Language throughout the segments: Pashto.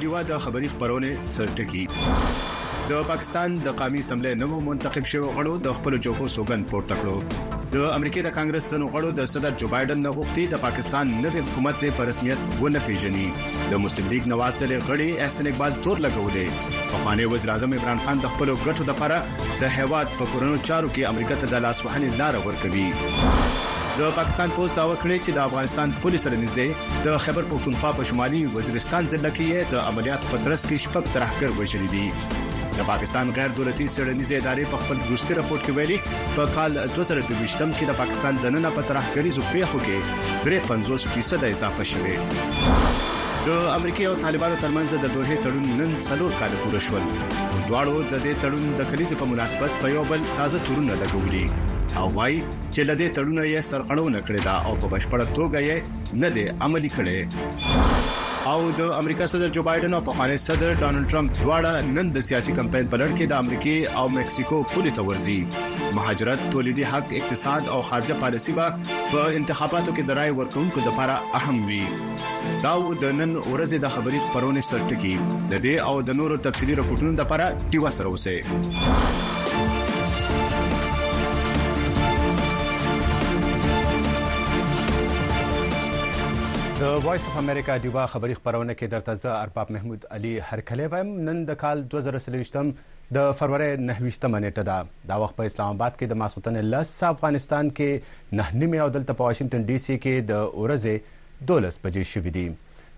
ډیوا د خبري خبرونه سرټکی د پاکستان د قومي اسمبلی نوو منتخب شوی غړو د خپل جوخو سوګند پورته کړو د امریکای د کانګرس سنو غړو د صدر جو بایدن نه غوښتي د پاکستان نوې حکومت په رسمیت ونه پیژني د مسلم لیګ نواز ډلې غړي احسن اقبال تور لګولې پخوانی وزیر اعظم عمران خان د خپل ګټو لپاره د هیواد په کورونو چارو کې امریکا ته د لاسوهنې لار ورکوي د پاکستان پوز دا وکړي چې د افغانستان پولیس سره نږدې د خیبر پښتونخوا په شمالي وزیرستان ضلع کې د عملیات په ترڅ کې شپږ ترهګر وژل دي د پاکستان غیر دولتي سړنیزې ادارې په خپل وروستي راپور کې ویلي په کال 2022 کې د پاکستان د ننه په ترهګریزو پیښو کې 350 فیصد اضافه شوه د امریکای او طالبانو ترمنځ د دوه تړون نن څلور کال پوره شول دواړو د دې تړون د کلیزې په مناسبت په یو بل تازه تورونه لګولي او وايي چې له دې تړونه یې سرغړونه کړې ده او په بشپړه توګه یې نه دی عملی کړی او د امریکا صدر جو بایدن او پخوانی صدر ډونالد ټرمپ دواړه نن د سیاسي کمپاین په لړ کې د امریکای او مکسیکو پولې ته ورځي مهاجرت تولیدي حق اقتصاد او خارجه پالیسي به په انتخاباتو کې د رای ورکونکو لپاره اهم وي دا و د نن ورځې د خبري خبرونه سرټکی د دې او د نورو تفصيلي رپورټونو لپاره ټیوا سره اوسئ د وایس اف امریکا دیوا خبری خبرونه کې درته زه ارباب محمود علي هرکلی وایم نن د کال 2023م د فرورۍ نهه ویشت مه نېټه ده. دا وخت په اسلام آباد کې د ماسوتنې لس، افغانستان کې نهه نیمې او دلته په واشنګټن ډي سي کې د ورځې دولس بجې شوې دي.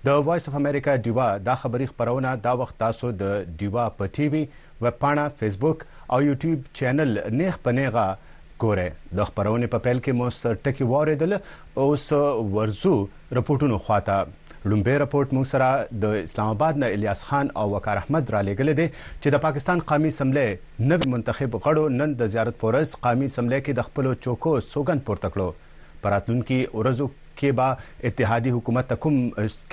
د وایس اف امریکا ډیوا دا خبري خپرونه دا وخت تاسو د ډیوا په ټي وي، ویب پاڼه، فیسبوک او یوټیوب چینل نیغ په نیغه ګورئ. د خپرونې په پیل کې مو څه ټکي واورېدل، اوس ورځو رپورټونو خواته. ړومبی رپورټ موږ سره د اسلام آباد نه الیاس خان او وقار احمد را لېږلی دی چې د پاکستان قامي اسمبلی نوي منتخب غړو نن د زیارت په ورځ قامي اسمبلی کې د خپلو چوکو سوګند پورته کړو په راتلونکي ورځو کې به اتحادي حکومت ته کوم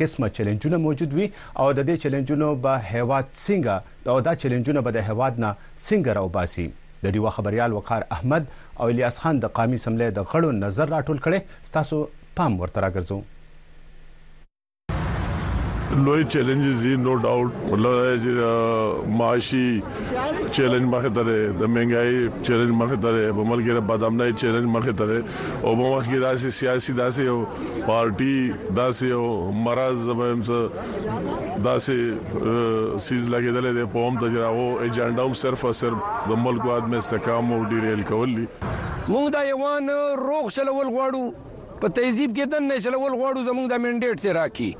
قسمه چیلنجونه موجود وي او د دې چیلنجونو به هیواد څنګه او دا چیلنجونه به د هیواد نه څنګه راوباسي د ډیوه خبریال وقار احمد او الیاس خان د قامي اسمبلی د غړو نظر راټول کړي ستاسو پام ورته راګرځو لوی چیلنجز دي نو ډاوټ مطلب دا چې معاشي چیلنج مخه ته د مهنګای چیلنج مخه ته په ملک کې بدامنۍ چیلنج مخه ته او په مخ کې داسې سیاسي داسې او پارټي داسې او مرز زبم څه داسې سیز لګیدل دي په هم تجربه او ایجنډا هم صرف او صرف د ملک واد مستحکم او ډیریل کول دي موږ دا یوان روغ چلول غواړو په تهذیب کې دن نه چلول غواړو زمونږ د منډیټ ته راکي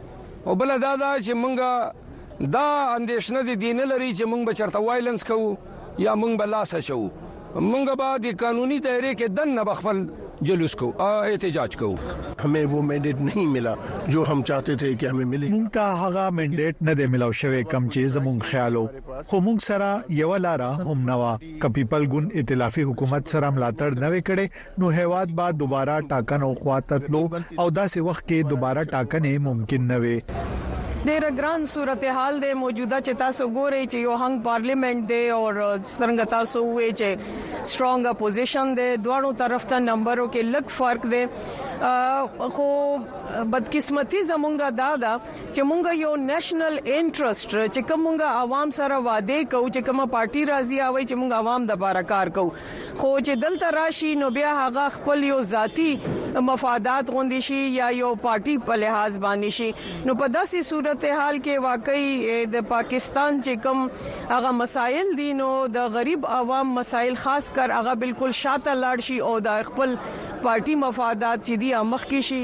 او بل دا دا چې مونږه دا اندیشنه دي دین لري چې مونږ به چرته وایلنس کوو یا مونږ به لاس اچو مونږ به د قانوني دایره کې دن نه بخفل جلوس کو احتجاج کو ہمیں وہ مینڈیٹ نہیں ملا جو ہم چاہتے تھے کہ ہمیں ملے مونږ ته هغه مینډیټ نه دی ملاو شوی کم چې زمونږ خیالو خو مونږ سره یو لار هم نه و ک پیپل ګون ائتلافي حکومت سره ملاتړ نه وکړي نو هیواد به دوباره ټاکنو خوا ته تلو او داسې وخت کې دوباره ټاکنې ممکن نه وې. ډېر ګران صورتحال دی موجوده چې تاسو ګورئ چې یو هنګ پارلیمنت دی او څنګه تاسو وې چې سترونګ اپوزیشن دی دوانو طرف ته نمبرو کې لږ فرق دی خو بدقسمتي زمونږه دا ده چې مونږ یو نېشنل انټرست چې کومه عوام سره وعده کوو چې کومه پارټي راځي او چې مونږ عوام د بار کار کوو خو چې دلته راشي نو بیا هغه خپل یو ذاتی مفادات غوندي شي یا یو پارټي په لحاظ باندې شي نو په داسې صورتحال کې واقعي د پاکستان چې کوم هغه مسایل دي نو د غریب عوام مسایل خاص کر هغه بالکل شاته لاړ شي او د خپل پارټي مفادات چې دي مخکې شي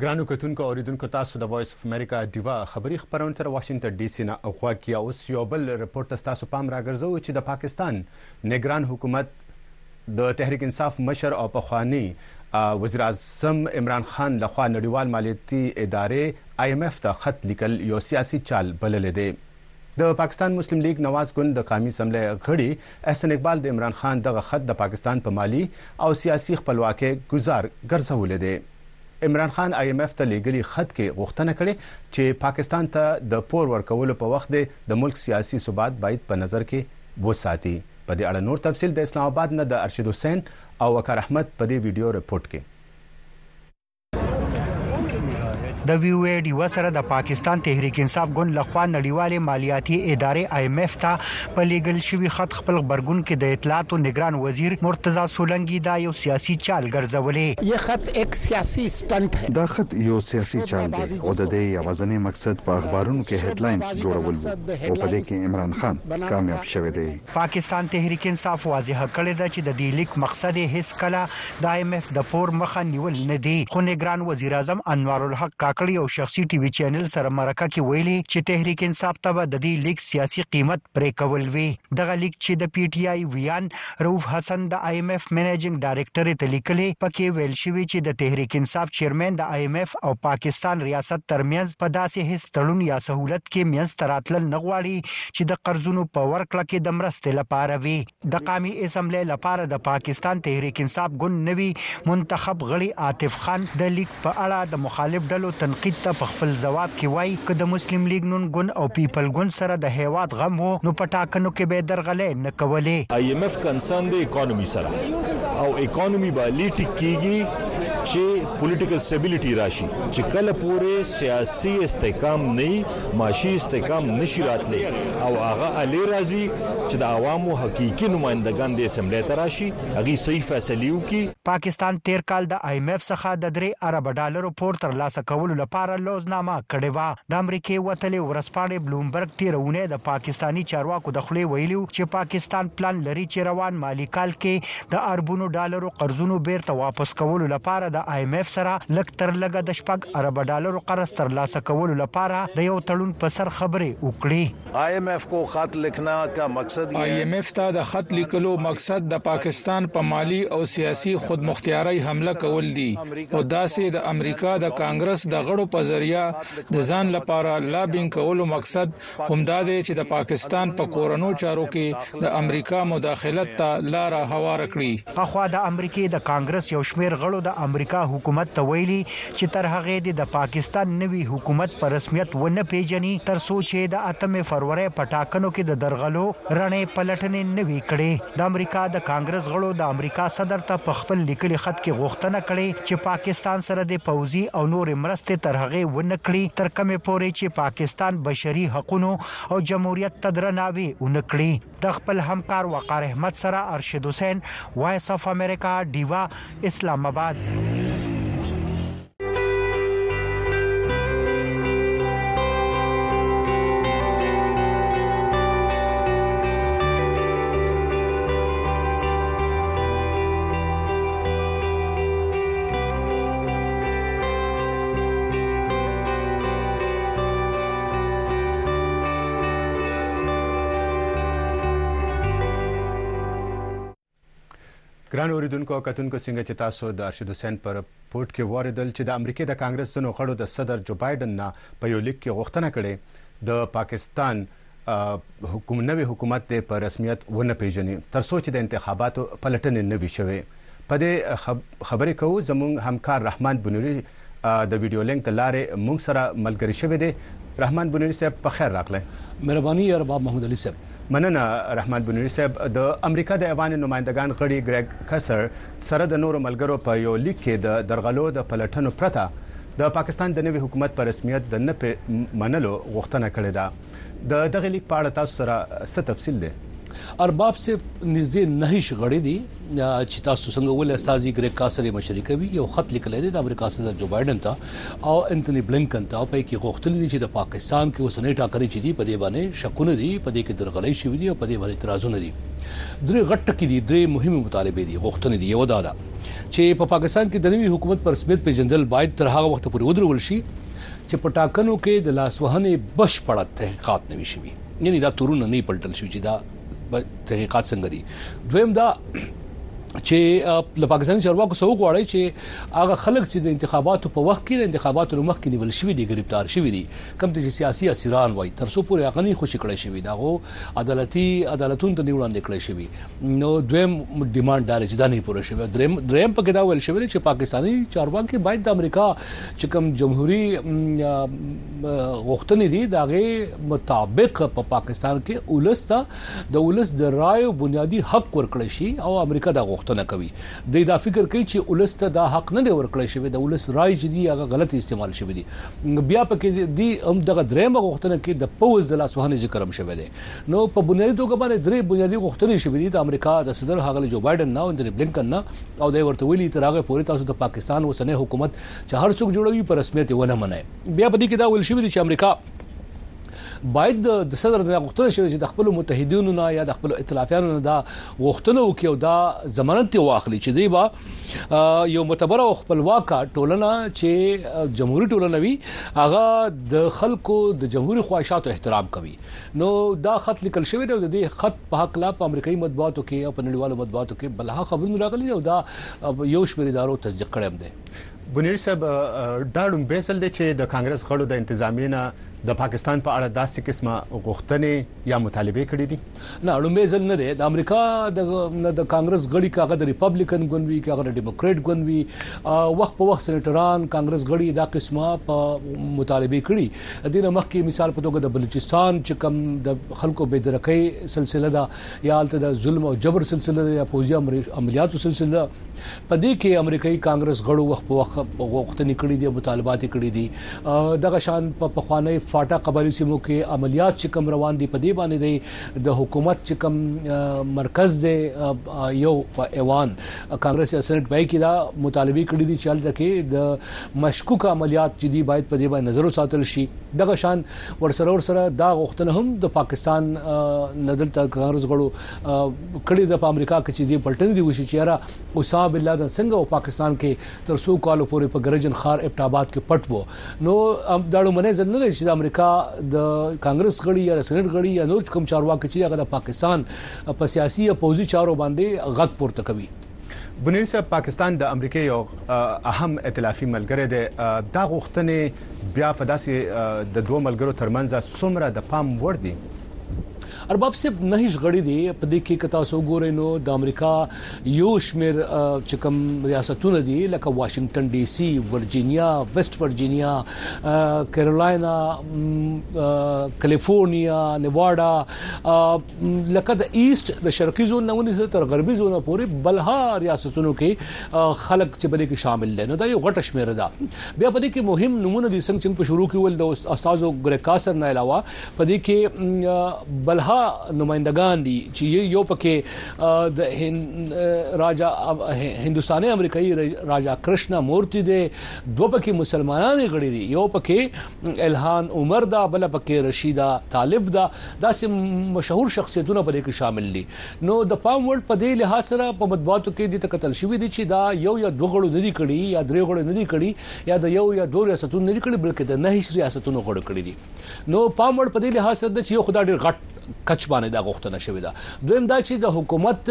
ګرانو کتونکو اوریدونکو تاسو د وایس اف امریکا دیوا خبری خبرونه تر واشنگټن ډي سي نه غوږ کیا اوس یو بل رپورټ ته تاسو پام راګرځو چې د پاکستان نگران حکومت د تحریک انصاف مشر او پخوانی وزیر اعظم عمران خان لخوا نړیوال مالیاتي ادارې آی ایم ایف ته خط لیکل یو سیاسي چال بللی دی د پاکستان مسلم لیګ نواز ګوند د قامي اسمبلۍ غړي احسن اقبال د عمران خان دغه خط د پاکستان په مالي او سیاسي خپلواکۍ ګوزار ګرځولی دی. عمران خان آی اېم اېف ته لېږلي خط کې غوښتنه کړې چې پاکستان ته د پور ورکولو په وخت دې د ملک سیاسي ثبات باید په نظر کې وساتي. په دې اړه نور تفصیل د اسلام آباد نه د ارشد حسین او وقار احمد په دې ویډیو رپورټ کې. د وی وی ډیو سره د پاکستان تحریک انصاف ګوند لخوا نړیوالې مالیاتي ادارې آی ایم ایف ته په لیګل شوی خط خپل خبرګون کې د اطلاعاتو نگران وزیر مرتضی سولنګي دا یو سیاسي چال ګرځولې یہ خط ایک سیاسی سټنټ ہے دا خط یو سیاسي چال دی او د دې یوازنی مقصد په اخبارونو کې هیډلاینز جوړول وو او په دې کې عمران خان کامیاب شوی دی. پاکستان تحریک انصاف واضحه کړې ده چې د دې لیک مقصد یې هېڅکله د آی اېم اېف د پور مخه نیول نه دي، خو نګران وزیراعظم انوارالحق کاکړ یو شخصي ټي وي چینل سره مرکه کې ویلي چې تحریک انصاف ته به د دې لیک سیاسي قیمت پرې کول وي. دغه لیک چې د پي ټي آی ویاند رؤف حسن د آی اېم اېف منېجنګ ډایرکټرې ته لیکلی، په کې ویل شوي چې د تحریک انصاف چیرمین د آی اېم اېف او پاکستان ریاست ترمنځ په داسې هېڅ تړون یا سهولت کې منځ ته راتلل نه غواړي چې د قرضونو په ورکړه کې د مرستې لپاره وي. د قامي اسمبلۍ لپاره د پاکستان تحریک انصاف ګوند نوي منتخب غړي عاطف خان د لیک په اړه د مخالف ډلو تنقید ته په خپل ځواب کې وايي، که د مسلم لیګ نون ګوند او پیپل ګوند سره د هېواد غم و، نو په ټاکنو کې به یې درغلۍ نه کولې. آی ایم ایف کنسرن دی اکانومي سره او اکانومي به لی ټیک کیږي چی پولیټیکل سټیبیلیټي راشي چی کله پوری سیاسی استحکام نه یی معاشي استحکام نه شي راتلی او هغه الې راځي چې د عوامو حقیقي نمایندګان دې اسمبلۍ ته راشي، هغوی صحیح فیصلې وکړي. پاکستان تېر کال د آی اېم اېف څخه د درې اربه ډالرو پور ترلاسه کولو لپاره لوظ نامه کړې وه. د امریکې وتلې ورځپاڼې بلومبرګ تېره اونۍ د پاکستاني چارواکو د خولې ویلي چې پاکستان پلان لري چې روان مالي کال کې د اربونو ډالرو قرضونو بېرته واپس کولو لپاره د آی اېم اېف سره لږ تر لږه د شپږ اربه ډالرو قرض تر لاسه کولو لپاره د یو تړون په سر خبرې وکړي. آی اېم اېف کو خط لیکنا کا مقصد یې. آی اېم اېف ته د خط لیکلو مقصد د پاکستان په مالي او سیاسي خودمختیارۍ حمله کول دي او داسې د امریکا د کانګرس د غړو په ذریعه د ځان لپاره لابینګ کولو مقصد همدا دی چې د پاکستان په کورنو چارو کې د امریکا مداخلت ته لاره هواره کړي. اخوا د امریکې د کانګرس یو شمېر غړو د امریکا حکومت ته ویلي چې تر هغې دې د پاکستان نوی حکومت په رسمیت و نه پېژني تر څو چې د اتمې فرورۍ په ټاکنو کې د درغلو رڼې پلټنې نه وي کړې. د امریکا د کانګرس غړو د امریکا صدر ته په خپل لیکلي خط کې غوښتنه کړې چې پاکستان سره دې پوځي او نورې مرستې تر هغې ونه کړي تر کومې پورې چې پاکستان بشري حقونو او جمهوریت ته درناوی ونه کړي. د خپل همکار وقار احمد سره ارشد حسین، وایس آف امریکا، ډیوه، اسلام اباد. ګران اوریدونکو او کتونکو څنګه چې تاسو د ارشد حسین پر پورت کې وریدل چې د امریکای د کانګرس ځنو غړو د صدر جو بایدن نه په یو لیک کې غوښتنه کړې د پاکستان نوی حکومت دې په رسمیت ونه پېژني تر څو چې د انتخاباتو پلټنې نه وي شوې. په دې خبرې کوو زموږ همکار رحمان بونیری د ویډیو لینک د لارې موږ سره ملګری شوی دی. رحمان بونیری صاحب په خیر راغلی. مهرباني رباب محمود علي صاحب. مننه رحمان بونیری صاحب. د امریکا د ایوان نمایندګان غړي ګریګ کسر سره د نورو ملګرو په یو لیک کې د درغلو د پلټنو پرته د پاکستان د نوي حکومت په رسمیت د نه منلو غوښتنه کړې ده. د دغه لیک په اړه تاسو سره څه تفصیل دی؟ ارباب صیب نږدې نهش غړي دي چې تاسو څنګه وویل استازي ګریګ کاسر یې مشري کوي یو خط لیکلی دی د امریکا صدر جو بایډن ته او انتوني بلینکن ته په کې غوښتلي دي چې د پاکستان کې اوسنۍ ټاکنې چې دي په دې باندې شکونه دي په دې کې درغلۍ شوي دي او په دې باندې اعتراضونه دي درې غټ ټکي دي درې مهمې مطالبې دي غوښتنې دي یوه دا ده چې په پاکستان کې د نوي حکومت په رسمیت پیژندل باید تر هغه وخته پورې ودرول شي چې په ټاکنو کې د لاسوهنې بشپړ تحقیقات نه وي شوي یعنی دا تورونه نه پلټل شوي چې دا تحقیقات څنګه دي دویم دا چې له پاکستاني چارواکو سره وغواړي چې هغه خلک چې د انتخاباتو په وخت کې د انتخاباتو مخ کې نیول شوی دی گرفتار شوی دی کوم چې سیاسي اسیران وای تر څو پورې هغه نه خوشی کړی شوی دا غو عدالتي عدالتونو ته نه وړاندې کړی شوی نو دویم ډیماند دا چې دا نه پوره شوی دریم دریم پکې دا ویل شوی چې پاکستاني چارواکي باید د امریکا چې کوم جمهوریت غوښتنې دي دا غي مطابق په پاکستان کې ولسته د ولس د رایو بنیادی حق ورکړی شي او امریکا دا غوښتنه کوي دی دا فکر کوي چې اولس ته دا حق نه دی ورکړی شوی د اولس رای چې دي هغه غلطې استعمال شوی دي بیا پکې دي هم دغه دریمه غوښتنه کې د پوځ د لاسوهنې ذکر هم شوی دی نو په بنیادي توګه باندې درې بنیادي غوښتنې شوی دي د امریکا د صدر هغلی جو بایډن نه او انتوني بلینکن نه او دی ورته ویلي تر هغه پورې تاسو د پاکستان اوسنی حکومت چې هر څوک جوړوي په رسمیت یې ونه منئ بیا په دې کې دا ویل شوی دي چې امریکا باید د صدر نه غوښتنه شوې چې د خپل متحدینو نه یا د خپل ائتلافیانو نه دا غوښتنه وکړي او دا ضمانت یې واخلي چې دی با یو متبر او خپلواک ټولنه چې جمهوریت ټولنه وي هغه د خلکو د جمهوریت خواهشاتو احترام کوي نو دا خط لیکل شوی دی د دې خط په حق لا په امریکایي مطبوعاتو کې او په نړیوالو مطبوعاتو کې بلها خبرونه راغلي او دا یو شمېر ادارو تصدیق کړم دی بونیری صاحب ډا ړومبی ځل دی چی د کانګرس غړو د انتظامیی نه د پاکستان په اړه داسی قسمه غوښتنی یا مطالبی کړی دی؟ نه ړومبی ځل نه دی د امریکا نه د کانګرس غړی که هغه د ریپبلیکن ګوند وی که هغه د ډیموکریټ ګوند وی وخت په وخت سنیټران کانګرس غړی دا قسمه په مطالبی کړی دی نه مخکی مثال په توګه د بلوچستان چی کوم د خلکو بی درکی سلسله ده یا هلته د ظلم او جبر سلسله ده یا پوځی عملیاتو سلسله ده په دې کې امریکایي کانګرس غړو وخت په وخت غوښتنې کړې دي او مطالبات یې کړي دي دغه شان په پخوانۍ فاټا قبایلي سیمو کې عملیات چې کم روان دي په دې باندې دی د حکومت چې کم مرکز دی یو په ایوان کانګرس یا سېنات پای کې دا مطالبه کړې دي چې هلته کې د مشکوک عملیات چې دي باید په دې باندې نظر وساتل شي دغه شان ورسره ورسره دا غوښتنه هم د پاکستان ندلته کانګرس غړو کړې د امریکا کې چې دې پلټنې دي وشي چې را اوسامه بن لادن څنګه و پاکستان کې تر څو کالو پورې په ګرجن خار ابټ آباد کې پټ وو نو دا لومړی ځل نه دی چې د امریکا د کانګرس غړي یا سېنات غړي یا نور کوم چارواکي چې هغه د پاکستان په سیاسي او پوځي چارو باندې غږ پورته کوي بنيري صاحب پاکستان د امریکای یو اهم ائتلافي ملګری دی دا غوښتنې بیا په داسې د دوه ملګرو ترمنځ څومره د پام وړ دي ارباب صیب نهه ویشت غړي دي په دې کې که تاسو وګورئ نو د امریکا یو شمېر چې کوم ریاستونه دي لکه واشنګټن ډي سي ورجینیا ویسټ ورجینیا کیرولینا کلیفورنیا نیواډا لکه د ایست د شرقي زون نه ونیسه تر غربي زون پورې بلها ریاستونو کې خلک چې بلې کې شامل دي نو دا یو غټ شمېر ده بیا په دې کې مهم نمونه دي څنګه چې په شروع کې ول د استاد ګریکاسر نه علاوه په دې کې بلها نمائندګان دي چې یو پکې د راجا هندستاني امریکایي راجا کرشنا مورتی دی دوه پکې مسلمانان غړي دي یو پکې الهان عمر دا بل پکې رشیدا طالب دا داسې مشهور شخصیتونه په دې کې شامل دي نو د پام وړ په دې لحاظ سره په مطبوعاتو کې د تکتل شوې دي چې دا یو یا دوه غړو نه دي کړي یا درې غړو نه دي کړي یا د یو یا دوه ریاستونو نه دي کړي بلکې د نه هیڅ ریاستونو غړو کړي دي نو پام وړ په دې لحاظ سره ده چې یو خدای ډېر غټ کچ باندې دا غوښتنه شوې ده دویم دا چې د حکومت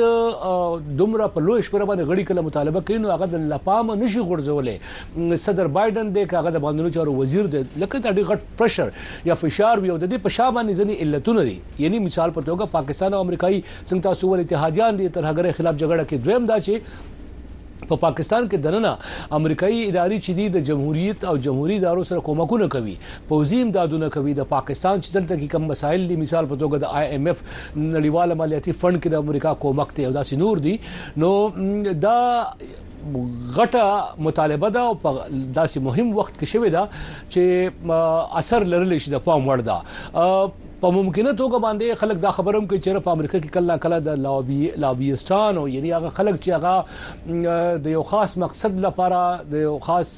دومره په لوی شمېر باندې غړي کله مطالبه کوي نو هغه د لپام نشي غورځولې صدر بایدن دی کاغه د باندې چارو وزیر دی لکه دا ډېر غټ پرشر یا فشار وي او د دې په شا باندې ځنې علتونه دي یعنی مثال په توګه پاکستان او امریکایي څنګه تاسو ول اتحادیان دي ترهګرۍ خلاف جګړه کې دویم دا چې په پاکستان کې دننه امریکایي اداري چې دي د جمهوریت او جمهوري ادارو سره کومکونه کوي پوځي امدادونه کوي د پاکستان چې دلته کې کم مسایل دي مثال په توګه د آی ایم ایف نړیوال مالیاتي فند کې د امریکا کومک دی او داسې نور دي نو دا غټه مطالبه ده او په داسې مهم وخت کې شوې ده چې اثر لرلی شي د پام وړ ده په ممکنه توګه باندې خلک دا خبره هم کوي چې په امریکا کې کله نا کله د لابیستانو یعنی هغه خلک چې هغه د یو خاص مقصد لپاره د یو خاص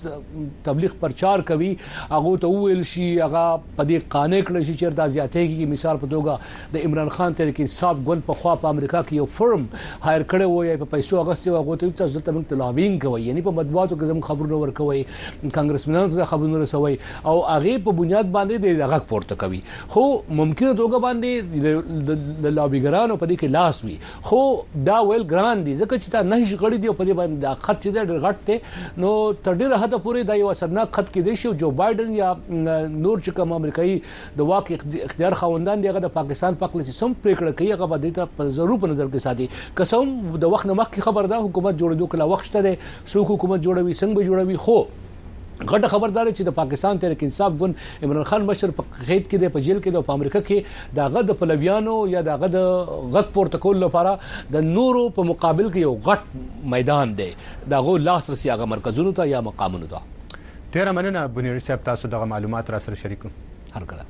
تبلیغ پرچار کوي هغه ته ویل شي هغه په دې قانع کړی شي چې دا زیاتې کې مثال په توګه د عمران خان تحریک انصاف ګوند په خوا په امریکا کې یو فرم هایر کړی وو یا په پیسو اغستې وو هغه ته تاسو ته موږ لابینګ کوي یعنی په مطبوعاتو کې زموږ خبرونه ورکوي کانګرسمنانو ته خبرونه رسوي او هغه په بنیاد باندې د غږ پورته کوي خو ممکنه توګه باندې د لابیګرانو په دې کې لاس وي خو دا ویل ګران دي ځکه چې تا نه شي غړي دی په دې باندې دا خط چې ډېر غټ دی نو تر ډېر حد پورې دا یو اثرناک خط کې دی شو جو بایدن یا نور چې کوم امریکایي د واک اختیار خوندان دی هغه د پاکستان په اړه چې سم پریکړه کوي هغه به د ته ضرور په نظر کې ساتي قسم د وخت نه مخکې خبر ده حکومت جوړېدو کله وخت شته څوک حکومت جوړوي څنګه جوړوي خو غټه خبر دار چې د پاکستان تحریک انصاف ګوند عمران خان مشر په قید کې دی په جیل کې دی په امریکا کې دا غد پلویانو یا دا غد غک پورته کول لپاره د نورو په مقابل کې یو غټ میدان دی دا غو لاس رسي هغه مرکزونو ته یا مقامونو ته ډیره مننه بنیری صاحب تاسو دغه معلومات را سره شریکو هر کله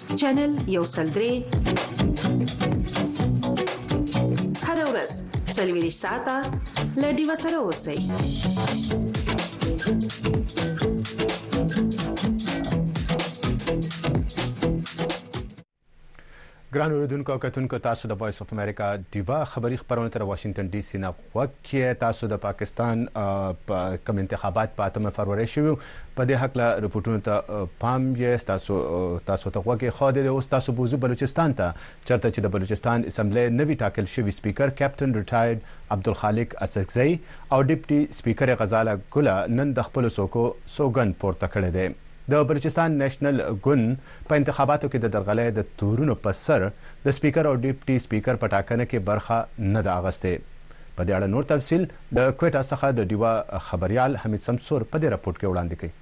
چینل یو سل درې هر ورځ سلویری ساته لډي وسره اوسئ ګران اوریدونکو او کتونکو تاسو د وایس اف امریکا دیوا خبری خبرونه تر واشنگټن ډي سي نه وکه تاسو د پاکستان په کم انتخابات په اتمه فروری شوی په دې حق له رپورټونو ته پام یې تاسو تاسو ته وګه خو دې اوس تاسو بوزو بلوچستان ته چرته چې د بلوچستان اسمبلی نوی ټاکل شوی سپیکر کیپټن ریټایرډ عبدالخالق اسکزی او ډیپټي سپیکر غزاله ګله نن د خپل سوکو سوګند پورته کړی دی د بلوچستان نېشنل ګوند په انتخاباتو کې د درغلۍ د تورونو په سر د سپیکر او ډیپټي سپیکر په ټاکنه کې برخه نه ده اغستې. په دې اړه نور تفصیل له کویټه څخه د ډیوه خبریال حمید سمسور په دې رپورټ کې وړاندې کوي.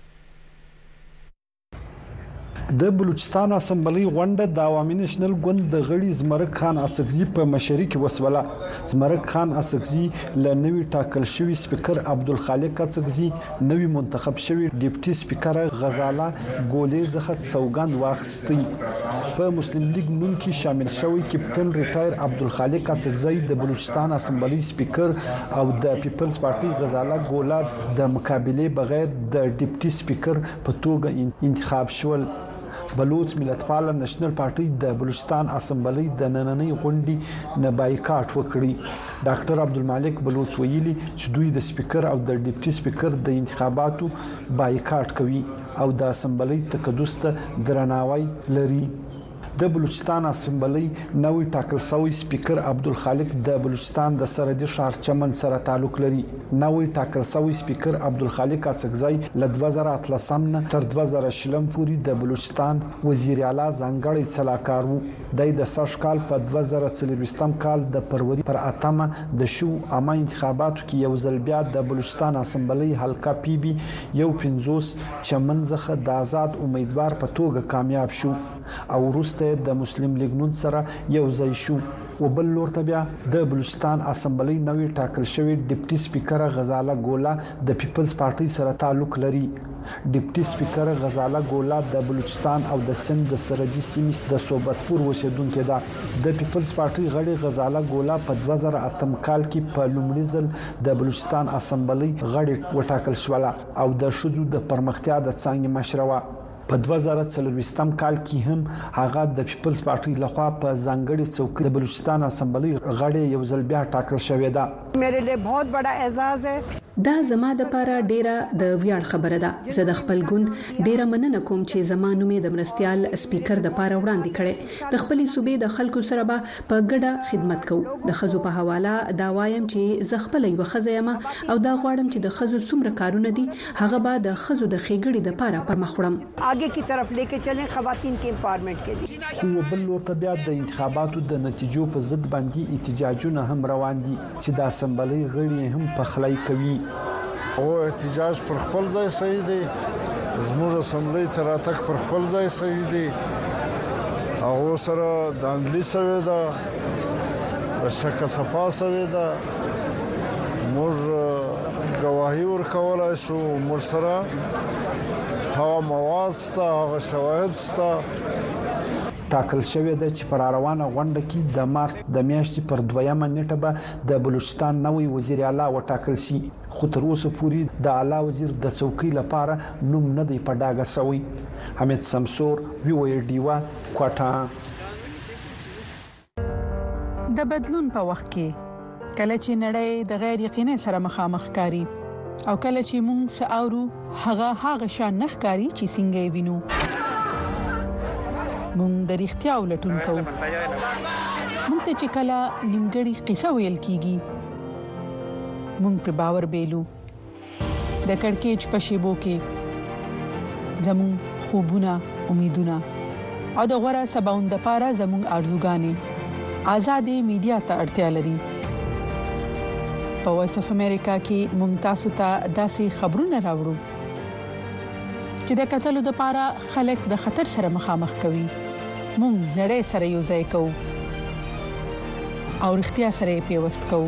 د بلوچستان اسمبلۍ غونډه د عوامي نېشنل ګوند د غړي زمرک خان اڅکزي په مشري کې وسوله. زمرک خان اڅکزي له نوي ټاکل شوي سپیکر عبدالخالق اڅکزي نوی منتخب شوی ډیپټي سپیکر غزاله ګولې زخه سوګند واخستي په مسلم لیګ نون کې شامل شوی کپټن ریټایر عبدالخالق اڅکزی د بلوچستان اسمبلی سپیکر او د پیپلز پارټي غزاله ګولا د مقابله بغیر د ډیپټي سپیکر په توګه انتخاب شول بلوڅ ملتپاله نېشنل پارټۍ د بلوچستان اسمبلۍ د نننۍ غونډې نه بایکاټ وکړي ډاکټر عبدالمالک بلوڅ ویلي چې دوی د سپیکر او د ډیپټي سپیکر د انتخاباتو بایکاټ کوي او د اسمبلۍ تقدس ته درناوی لري د بلوچستان اسمبلۍ نوی ټاکل شوی سپیکر عبدالخالق د بلوچستان د سرحدي ښار چمن سره تعلق لري نوی ټاکل شوی سپیکر عبدالخالق اڅکزی له دوه زره اتلسم نه تر دوه زره شلم پورې د بلوچستان وزیراعلی ځانګړی سلاکار و. دی د سږ کال په دوه زره څلورویشتم کال د فروري پر اتمه د شوو عامه انتخاباتو کې یو ځل بیا د بلوچستان اسمبلۍ حلقه پي بي یو پنځوس، چمن، څخه د ازاد امیدوار په توګه کامیاب شو او وروسته یې د مسلم لیګ نون سره یو ځای شو. و بل لور ته بیا د بلوچستان اسمبلۍ نوې ټاکل شوې ډپټي سپیکره غزاله ګوله د پیپلز پارټۍ سره تعلق لري. ډپټي سپیکره غزاله ګوله د بلوچستان او د سند د سرحدي سیمې د صحبتپور اوسېدونکې ده. د پیپلز پارټۍ غړې غزاله ګوله په دوه زره اتم کال کې په لومړي ځل د بلوچستان اسمبلۍ غړې وټاکل شوله او د ښځو د پرمختیا د څانګې مشره وه. په دوه زره څلورویشتم کال کې هم هغه د پیپلز پارټۍ لخوا په ځانګړې څوکۍ د بلوچستان اسمبلۍ غړې یو ځل بیا ټاکل شوې ده. میرے لیے بہت بڑا اعزاز ہے. دا زما د پاره ډیره د ویاړ خبره ده. زه د خپل ګوند ډیره مننه کوم چې زما نوم یې د مرستیال سپیکر د پاره وړاندې کړی. د خپلې صوبې د خلکو سره به په ګډه خدمت کوو. د ښځو په حواله دا وایم چې زه خپله یوه ښځه یم او دا غواړم چې د ښځو څومره کارونه دي هغه به د ښځو د ښېګړې دپاره پر مخ وړم. آګې کی طرف لېکې چلېنګ خواتین کې امپاورمنټ کې دي. خو و بل لور ته بیا د انتخاباتو د نتیجو په ضد باندي احتجاجونه هم روان دي چې د اسمبلۍ غړي یې هم پخلی کوي. هو احتجاج پر خپل ځای صحیح دی، زموږ اسمبلۍ ته راتګ پر خپل ځای صحیح دی، هغو سره داندلي شوې ده، شکه صفا شوې ده. موږ ګواهی ورکولای شو موږ سره هغه مواد ستا هغه شواهد ستا ټاکل شوې ده چې پر روانه غونډه کې د مارچ د میاشتې پر دویمه نیټه به د بلوچستان نوې وزیر اعلی وټاکل شي خو تر اوسه پورې د اعلی وزیر د څوکۍ لپاره نوم نه دی په ډاګه شوی حمید سمسور وی وی ډیوا کوټه د بدلون په وخت کې کله چې نړۍ د غیر یقیني سره مخامخ کاری او کله چې موږ ساورو هغه هغه شان نخ کاری چې څنګه وینو موږ د اړتیا ولټون کوو موږ ته چې کله نیمګړی قصه ویل کیږي موږ په باور بیلو د کڑکېچ په شېبو کې زموږ خوبونه، امیدونه او د غوره سباوند لپاره زموږ ارزوګانې ازادې میډیا ته اړتیا لري. په وایس اف امریکا کې موږ تاسو ته داسې خبرونه راوړو چې د کتلو لپاره خلک د خطر سره مخامخ کوي. موږ نړۍ سره یو ځای کوو او رښتیا سره پیوست کوو.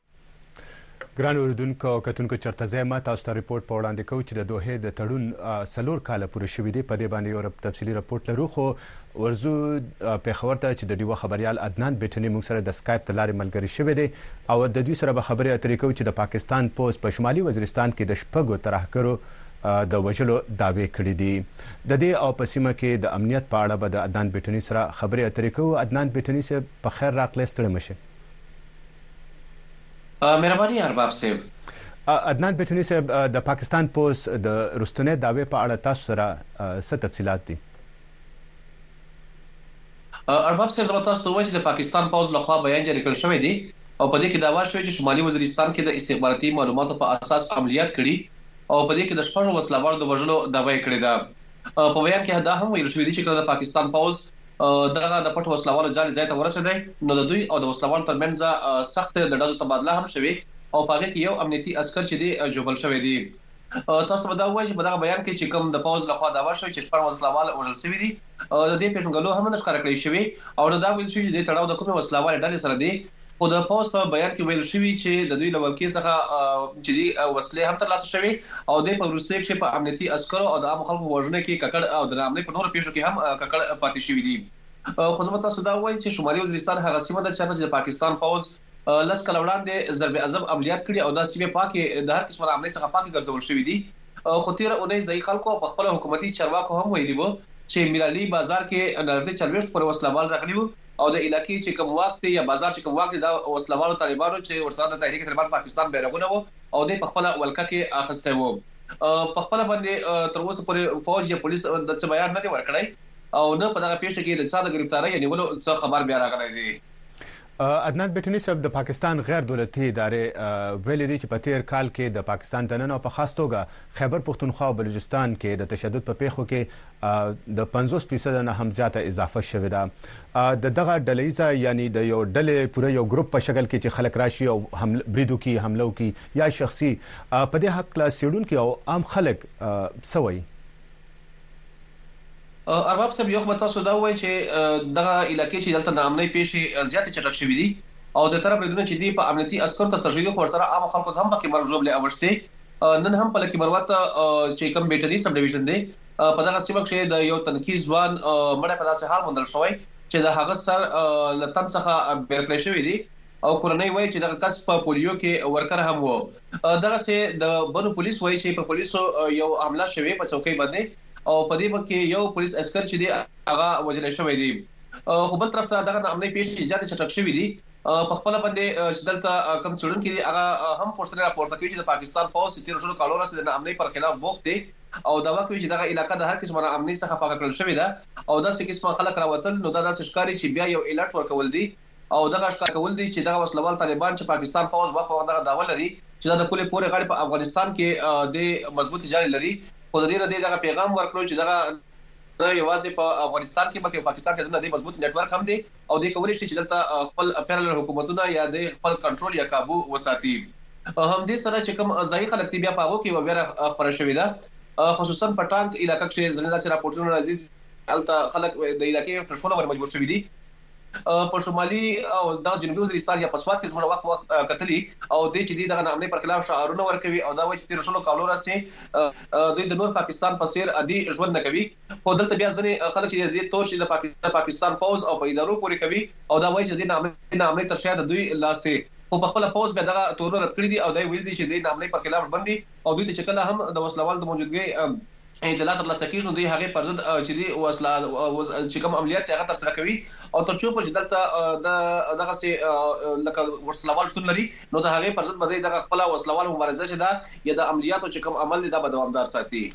ګران اوریدونکو او کتونکو چرته ځای ما تاسو ته رپورټ په وړاندې کوو چې د دوه د تړون څلور کاله پوره شوې دي په دې باندې یو تفصیلی رپورټ لرو خو ورزو پیښور ته چې د ډیوه خبريال عدنان بیټنی موږ سره د سکایپ د لارې ملګری شوی دی او د دوی سره به خبرې اترې کوو چې د پاکستان پوز په شمالي وزیرستان کې د شپږو ترهګرو د وژلو داوی کړې دي د دې او په سیمه کې د امنیت په اړه به د عدنان بیټنی سره خبرې اترې کوو عدنان بیټنی سره په خیر راغلی ستړي مشه مهرباني ارباب صیب. عدنان پېټوني صاحب د پاکستان پوځ د رستونۍ دعوې په اړه تاسو سره څه تفصیلات دي؟ ارباب صاحب زه به تاسو ته ووایم چې د پاکستان پوځ له خوا بیان جاري کړل شوی دی او په دې کې دعوا شوې چې شمالي وزیرستان کې د استخباراتي معلوماتو په اساس عملیات کړي او په دې کې د شپږو وسله والو د وژلو دعوا یې کړې ده. په بیان کې دا هم ویل شوي دي چې کله د پاکستان پوځ دغه د پټو وسله والو جال ځای ته ورسېدی نو د دوی او د وسله والو ترمنځ سخت د ډزو تبادله هم شوې او په هغه کې یو امنیتي عسکر چې دی ژوبل شوی دی. تاسو ته به دا ووایم چې په دغه بیان کې چې کوم د پوځ له خوا دعوا شوې چې شپږ وسله وال وژل شوي دي د دې پېژندګلو هم نه ښکاره کړی شوې او نه دا ویل شوي چې د دې تړاو د کومې وسله والې ډلې سره دی خو د پوځ په بیان کې ویل شوي چې د دوی له ولکې څخه جدي وسلې هم ترلاسه شوې او دی په وروستیو کې په امنیتي عسکرو او د عامو خلکو په وژنه کې ککړ او د ناامنۍ په نورو پیښو کې هم ککړ پاتې شوي دي. خو زه به تاسو دا ووایم چې شمالي وزیرستان هغه سیمه ده چېرته چې د پاکستان پوځ لس کاله وړاندې ضرب عضب عملیات کړي او دا سیمې پاکې د هر قسمه ناامنۍ څخه پاکې ګرځول شوي دي خو تیره اونۍ ځایي خلکو او په خپله حکومتي چارواکو هم ویلي وو چې میرعلي بازار کې نږدې څلوېښت پورې وسله وال راغلي وو او د علاقې چې کوم واک دی یا بازار چې کوم واک دی دا وسله والو طالبانو چې ورسره د تحریک طالبان پاکستان بیرغونه وو او دی په خپله ولکه کې اخیستی وو په خپله باندې تر اوسه پورې فوج یا پولیس د څه بیان نه دی ورکړی او نه په دغه پیښه کې د چا د گرفتارۍ یا نیولو څه خبر بیا راغلی دی عدنان بټنی صاحب د پاکستان غیر دولتي ادارې ویلي دي چې په تیر کال کې د پاکستان دننه او په خاص توګه خیبر پښتونخوا او بلوچستان کې د تشدد په پیښو کې د پنځوس فیصده نه هم زیاته اضافه شوې ده. د دغه ډله ییزه یعنی د یو ډلې پوره یو ګروپ په شکل کې چې خلک راشي او برید وکړي، حمله وکړي یا شخصي، په دې هکله څېړونکي او عام خلک څه وایي؟ ارباب صاحب یوخبر تاسو دا ووایي چې دغه علاقې چې دلته ناامنۍ پېښې زیاتې چټک شوې دي او زیاتره بریدونه چې دي په امنیتي عسکرو ترسره شوي دي خو ورسره عامو خلکو ته هم پکې مرګ ژوبلې اوښتې نن هم په لکي مروت چې کوم بیټني سب ډویژن دی په دغه سیمه کښې د یو تنکي ځوان مړی په داسې حال موندل شوی چې د هغه سر له تن څخه بېل کړی شوی دی او کورنۍ وایي چې دغه کس په پولیو کې ورکر هم و دغه سه د بنو پولیس وایي چې په پولیسو یو حمله شوې په چوکۍ باندې او په دې بکه یو پولیس عسكر چې دی هغه وجل شوی دی خو بل طرف ته دغه نامنې پیښې زیات چټک شوې دي په خپل باندې چې دلته کم څړونکو دي هغه هم پوښتنه راپورته کوي چې د پاکستان فوج ستیر شلو کالو راځي د نامنې پر خلاف بوخت دي او دعوه کوي چې دغه علاقه د هر قسمه نا امنۍ څخه پاکه کړل شوې ده او داسې قسمه خلک راوتل نو دا داسې ښکاري چې بیا یو الرټ ورکول دي او دغه ښکاره کول دي چې دغه وسله وال طالبان چې پاکستان پوځ وخت په وخت دغه دعوه لري چې دا د پولې پورې غاړې په افغانستان کې دې مضبوطې جالې لري خو د دې نه دې دغه پیغام ورکړو چې دغه نه یوازې په افغانستان کې بلکې په پاکستان کې دنه دې مضبوط نیټ ورک هم دې او دی کولی شی چی دلته خپل پیرلل حکومتونه یا دی خپل کنټرول یا کابو وساتی او همدی سره چی کوم ځایی خلک دی بیا په هغو کی یوه ویره خپره شوی ده خصوصا په ټانک علاقه کښی ځنی داسی راپورټونه راځی چی هلته خلک د علاقی پرښولو باندی مجبور شوی دی په شمالی او دغه جنوبی وزیرستان یا په سوات کی زموږ وخت په وخت کتلی او دی چی دی دغه ناامنی پر خلاف شعارونه ورکوی او دا وایی چی تیرو شلو کالو راسی دوی د نور پاکستان په څیر عادی ژوند نه کوی. خو دلته بیا ځینې خلک چې د دې تور چې د پاکستان پوځ او په ادارو پورې کوي او دا وايي چې د دې ناامنۍ ناامنۍ تر شا د دوی لاس دی خو په خپله پوځ بیا دغه تورونه رد کړي دي او دا یې ویلي دي چې د دې ناامنۍ پر خلاف ژمن دي او دوی ته چې کله هم د وسله والو د موجودګۍ اطلاع تر لاسه کیږي نو دوی هغې پر ضد چې دي وسله چې کوم عملیات دي هغه تر سره کوي او تر څو پورې چې دلته د دغسې لکه وسله وال شتون لري نو د هغې پر ضد به دوی دغه خپله وسله واله مبارزه چې ده یا د عملیاتو چې کوم عمل دی دا به دوامدار ساتي.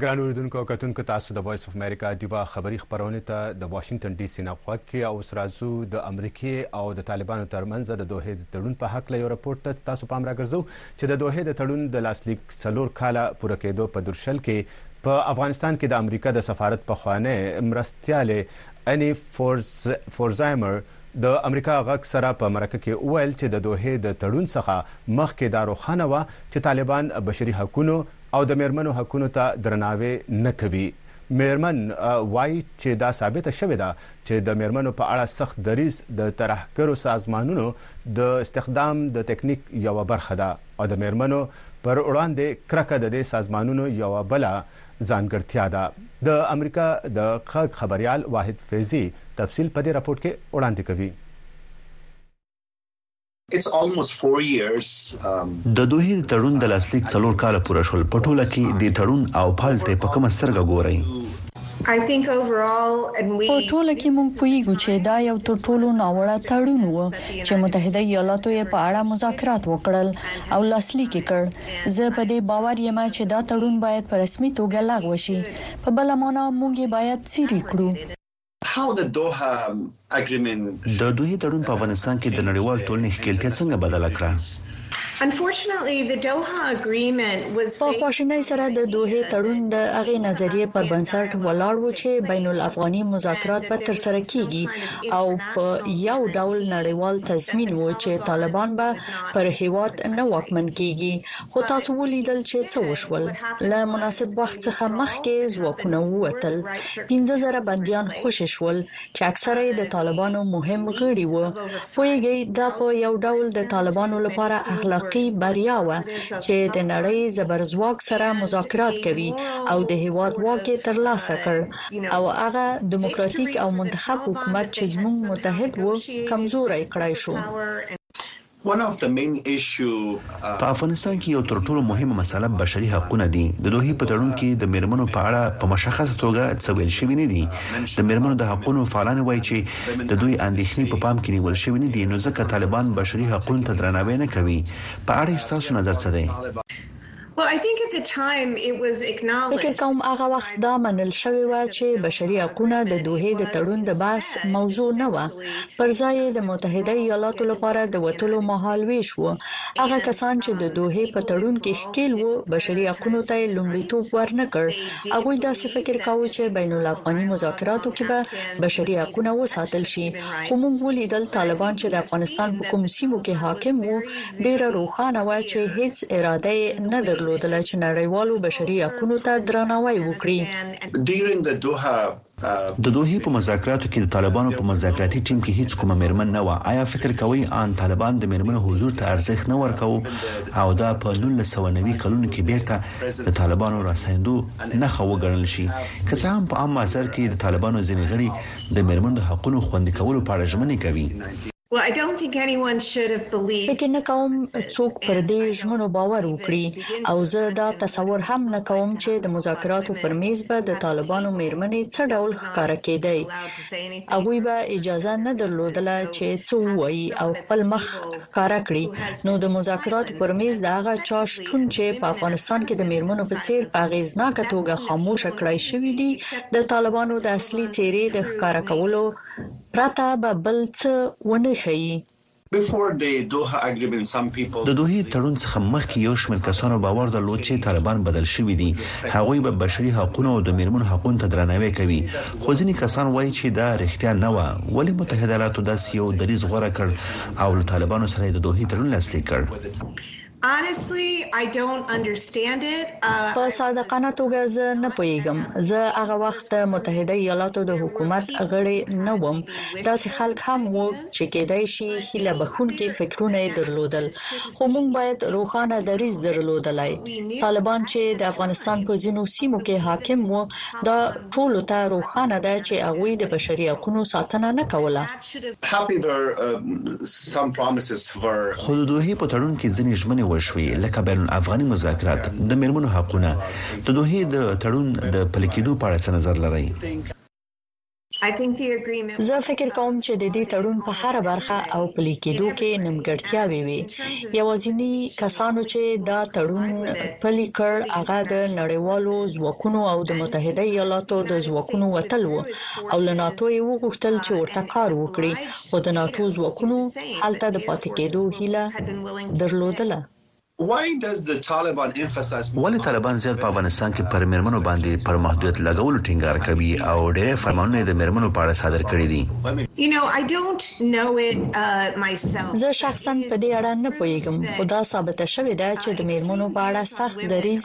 ګران اوریدونکو او کتونکو تاسو د وایس اف امریکا دیوا خبری خبرونه ته د واشنگټن ډي سي نه غوږ کی او سرازو د امریکای او د طالبانو ترمنځ د دوه د تړون په حق له یو رپورت ته تاسو پام راګرځو چې د دوه د تړون د لاسلیک څلور کاله پوره کېدو په درشل کې په افغانستان کې د امریکا د سفارت په خوانه مرستياله اني فورز فورزایمر د امریکا غږ سره په مرکه کې وویل چې د دوحې د تړون څخه مخکې دا روښانه وه چې طالبان بشري حقونو او د مېرمنو حقونو ته درناوی نه کوي. مېرمن وايي چې دا ثابته شوې ده چې د مېرمنو په اړه سخت دریځ د ترهګرو سازمانونو د استخدام د تکنیک یوه برخه ده او د مېرمنو پر وړاندې کرکه د دې سازمانونو یوه بله ځانګړتیا ده. د امریکا د غږ خبریال واحد فیضي تفصیل په دې راپورټ کې وړاندې کوي. د دوحې د تړون د لاسلیک څلور کاله پوره شول، په ټوله کې دې تړون او پایلو ته یې په کومه سترګه ګورئ؟ په ټوله کې موږ پوهیږو چې دا یو تر ټولو ناوړه تړون و چې متحده ایالاتو یې په اړه مذاکرات وکړل او لاسلیک یې کړ. زه په دې باور یم چې دا تړون باید په رسمي توګه لغوه شي، په بله مانا موږ یې باید څیرې کړو. د دوحې تړون په افغانستان کې د نړیوال ټولنې ښکیلتیا څنګه بدله کړه؟ په خواشینۍ سره د دوحې تړون د هغې نظریې پر بنسټ ولاړ و چې بین الافغاني مذاکرات به ترسره کیږي او په یو ډول نړیوال تضمین و چې طالبان به پر هیواد نه واکمن کیږي خو تاسو ولیدل چې څه وشول له مناسب وخت څخه مخکې ځواکونه ووتل 15000 بندیان خوشې شول چې اکثره یې د طالبانو مهم غړي وو پویږي دا په یو ډول د طالبانو لپاره اخلاقی بریا و چې د نړۍ زبرځواک سره مذاکرات کوي او د هیواد واک یې ترلاسه کړ او هغه دیموکراتیک او منتخب حکومت چې زموږ متحد وو کمزوري کړای شو په افغانستان کې یو تر ټولو مهمه مسئله بشري حقونه دي. د دوحې په تړون کې د مېرمنو په اړه په مشخصه توګه څه ویل شوي نه دي. د مېرمنو د حقونو فعالان وايي چې د دوی اندېښنې په پام کې نیول شوې نه دي، نو ځکه طالبان بشري حقونو ته درناوی نه کوي. په اړه یې ستاسو نظر څه دی؟ فکر کوم هغه وخت دا منل شوې وه چې بشري حقونه د دوحې د تړون د بحث موضوع نه وه، پر ځای یې د متحده ایالاتو لپاره د وتلو مهال ویش و. هغه کسان چې د دوحې په تړون کې ښکیل وو، بشري حقونو ته یې لومړیتوب ورنه کړ. هغوی داسې فکر کاوه چې بین الافغاني مذاکراتو کې به بشري حقونه وساتل شي، خو موږ ولیدل طالبان چې د افغانستان په کومو سیمو کې حاکم وو، ډېره روښانه وه چې هېڅ اراده یې نه درلودله چې نړیوالو بشري حقونو ته درناوی وکړي. د دوحې په مذاکراتو کې د طالبانو په مذاکراتي ټیم کې هېڅ کومه مېرمن نه وه، ایا فکر کوئ ان طالبان د مېرمنو حضور ته ارزښت نه ورکاوه او دا په نولس سوه نوي کلونو کې بېرته د طالبانو راستنېدو نښه وګڼل شي؟ که څه هم په عام محضر کې د طالبانو ځینې غړي د مېرمنو د حقونو خوندي کولو په اړه ژمنې کوي، فکر نه کوم څوک پر دې ژمنو باور وکړي او زه دا تصور هم نه کوم چې د مذاکراتو پر میز به د طالبانو میرمنې څه ډول ښکاره کیدی. هغوی به اجازه نه درلودله چې څه ووایي او خپل مخ ښکاره کړي. نو د مذاکراتو پر میز د هغه چا شتون چې په افغانستان کې د میرمنو په څیر په اغیزناکه توګه خاموشه کړای شوي دي، د طالبانو د اصلي څیرې د ښکاره کولو پرته به بل څه ونه ښيي. د دوحې تړون څخه مخکې یو شمېر کسانو باور درلود چې طالبان بدل شوي دي، هغوی به بشري حقونو او د مېرمنو حقونو ته درناوی کوي، خو ځینې کسان وايي چې دا رښتیا نه وه، ولې متحده ایالاتو داسې یو دریځ غوره کړ او له طالبانو سره یې د دوحې تړون لاسلیک کړ؟ په صادقانه توګه زه نه پوهیږم. زه هغه وخت د متحده ایالاتو د حکومت غړی نه وم. داسې خلک هم وو چې کیدای شي هیله بښونکي فکرونه یې درلودل. خو موږ باید روښانه دریځ درلودلای. طالبان چې د افغانستان په ځینو سیمو کې حاکم وو دا ټولو ته روښانه ده چې هغوی د بشري حقونو ساتنه نه کوله. خو د دوحې په تړون کې ځینې ژمنې وشوې، لکه بین الافغاني مذاکرات، د میرمنو حقونه. د دوحې د تړون د پلي کیدو په اړه څه نظر لرئ؟ زه فکر کوم چې د دې تړون په هره برخه او پلي کیدو کې نیمګړتیاوې وې. یوازیني کسانو چې دا تړون پلي کړ هغه د نړیوالو ځواکونو او د متحده ایالاتو د ځواکونو وتل وو. او له ناتو یې وغوښتل چې ورته کار وکړي خو د ناتو ځواکونو هلته د پاتې کېدو هیله درلودله. ولې طالبان زیات په افغانستان کې پر مېرمنو باندې پر محدودیت لګولو ټینګار کوي او ډېری فرمانونه یې د مېرمنو په اړه صادر کړي دي؟ زه شخصاً په دې اړه نه پوهېږم، خو دا ثابته شوې ده چې د مېرمنو په اړه سخت دریځ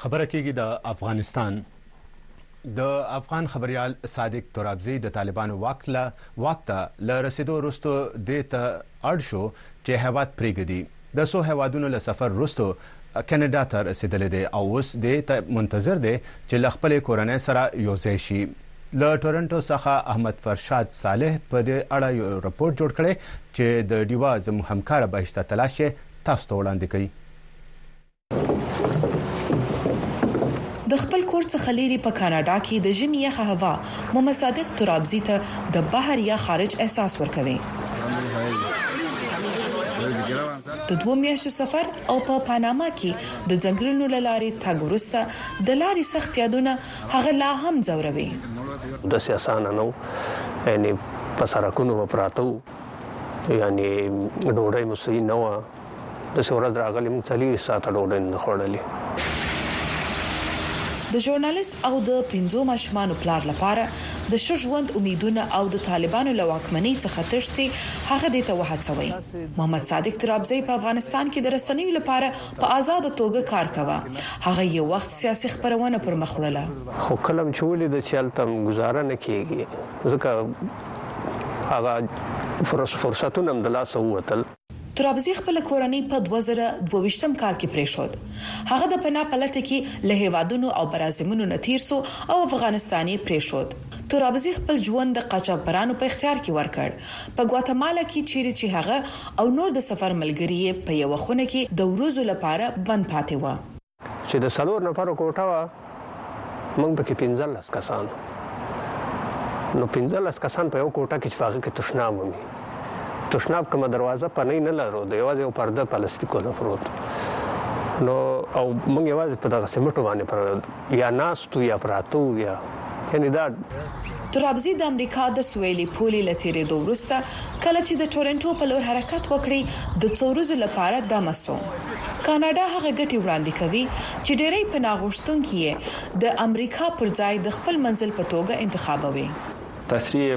خبره کېږي د افغانستان د افغان خبريال صادق ترابزي د طالبانو واک له واک ته له رسیدو وروسته دې ته اړ شو چې هیواد پرېږدي د څو هیوادونو له سفر وروسته کاناډا ته رسیدلی دی او اوس دې ته منتظر دی چې له خپلې کورنۍ سره یوځای شي له ټورنټو څخه احمد فرشاد صالح په دې اړه یو رپورټ جوړ کړی چې د ډیوا زموږ همکاره بهشته تلاش تاسو ته وړاندې کوي د خپل کور څخه لیري په کاناډا کې د ژمي یخه هوا محمد صادق ترابزي ته د بحر یا خارج احساس ورکوي د دوه میاشتو سفر او په پاناما کې د ځنګلونو لارې تګ ورسته د لارې سخت یادونه هغه لا هم ځوروي د سیاسانه نو یعنی په سرکونو پراتو یعنی ډوډۍ مو صحیح نه و داسې ورځ راغلې موږ څلوېښت ساعته ډوډۍ نه ده خوړلې. د ژورنالیست او د پنځو ماشومانو پلار لپاره د ښه ژوند امیدونه او د طالبانو له واکمنۍ څخه تښتې هغه دې ته وهڅوي. محمد صادق ترابزی په افغانستان کې د رسنیو لپاره په ازاده توګه کار کاوه. هغه یو وخت سیاسي خپرونه پر مخ وړله. خو کله هم چې ولید چې هلته هم ګوزاره نه کېږي ځکه هغه فرصتونه هم د لاسه ووتل. ترابزي خپله کورنۍ په دوه زره دوه ویشت کال کې پرېښود. هغه د پناه په لټه کې له هېوادونو او برازیمونو نه تېر شو او افغانستان یې پرېښود. ترابزي خپل ژوند د قاچاقبرانو په اختیار کې ورکړ. په ګواتمالا کې چېرې چې هغه او نور د سفر ملګري یې په یوه خونه کې د ورځو لپاره بند پاتې وه. چې د څلور نفرو کوټه وه موږ پکې پنځلس کسان نو پنځلس کسان په یو کوټه کې چې هغه کې تشناب ومي تشناب کومه دروازه پنۍ نه لرو د یوازې یو پرده پلاستیکو نه پروت نو او موږ یوازې په دغه سیمټو باندې پر یا ناستو یا پراتو یا کاندیدان ترابزي د امریکا د سویلي پولې له تیریدو وروسته کله چې د ټورنټو په لور حرکت وکړي د څو ورځو لپاره دم سو کاناډا هغه ګټي وړاندې کوي چې ډیری پناه غوښتونکي یې د امریکا پر ځای د خپل منزل په توګه انتخابوي. تصریح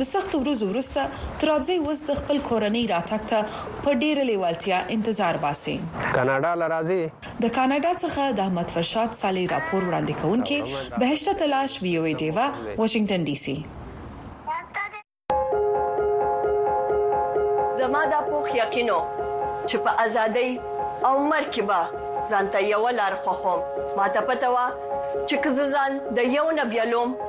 د سختو ورځو وروسته ترابزی اوس د خپل کورنۍ راتګ ته په ډېره لیوالتیا انتظار باسي. کاناډا له راځي. د کاناډا څخه د احمد فرشاد صالح راپور وړاندې کوونکې بهشته تلاش، وي او ای ډیوه، واشنګټن ډي سي. زما دا پوخ یقین و چې په ازادۍ او مرګ کې به ځانته یوه لار خوښوم، ماته پته وه چې که زه ځان د یو نه بیلوم،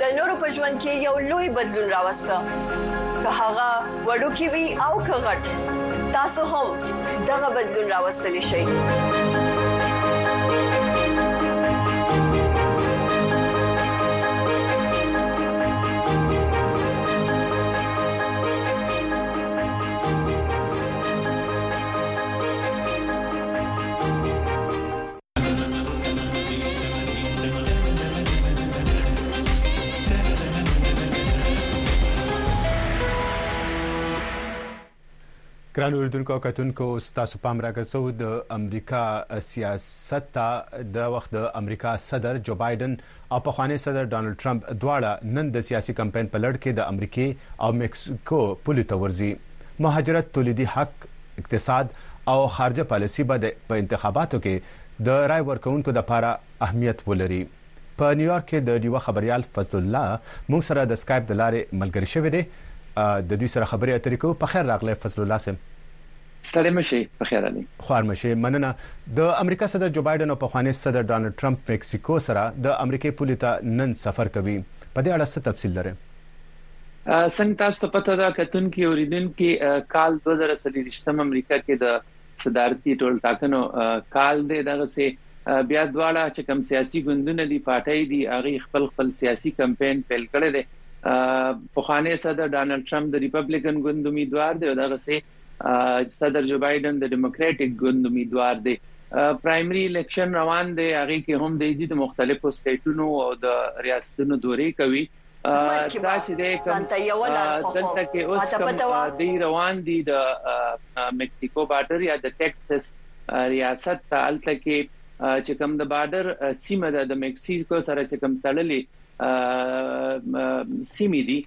د نورو په ژوند کې یو لوی بدلون راوسته که هغه وړوکی وي او که غټ تاسو هم دغه بدلون راوستلی شئ ګران اوریدونکو او کتونکو تاسو پام راګرځو د امریکا سیاست ته د وخت د امریکا صدر جو بایدن او پخوانی صدر ډونالډ ټرمپ دواړه نن د سیاسي کمپاین په لړ کې د امریکې او مکسیکو پولې ته ورځي. مهاجرت، تولیدي حق، اقتصاد او خارجه پالیسي به د په انتخاباتو کې د رای ورکوونکو لپاره اهمیت ولري. په نیویارک کې د ډیوه خبریال فضل الله موږ سره د سکایپ د لارې ملګری شوی دی. د دوی سره خبرې اترې کوو. پخیر راغلی فضل الله صاحب. ستړی مه شئ پخیرالئ. خوار مه شې مننه. د امریکا صدر جوبایډن او پخوانې صدر ډانلډ ټرمپ مکسیکو سره د امریکې پولې ته نن سفر کوي. په دې اړه څه تفصیل لرې؟ څنګه تاسو ته پته ده کتونکي اوریدونکي کال دوه زره څلوېښت په امریکا کې د صدارتي ټولټاکنو کال دی دغسې بیا دواړه چې کوم سیاسي ګوندونه دي پارټۍ دي هغوی خپل خپل سیاسي کمپاین پیل کړی دی پخوانې صدر ډانلډ ټرمپ د ریپبلیکن ګوند امیدوار دی او دغسې صدر جو بایډن د ډیموکراټیک ګوند امیدوار دی پرایمري الیکشن روان دی هغه کې هم د ایزید مختلفو سټیټونو او د ریاستونو دورې کوي دا چې د کوم دلته کې اوس کوم دی روان دي د مکسیکو بارډر یا د ټیکساس ریاست ته الته کې چې کوم د بارډر سیمه ده د مکسیکو سره چې کوم تړلې سیمې دي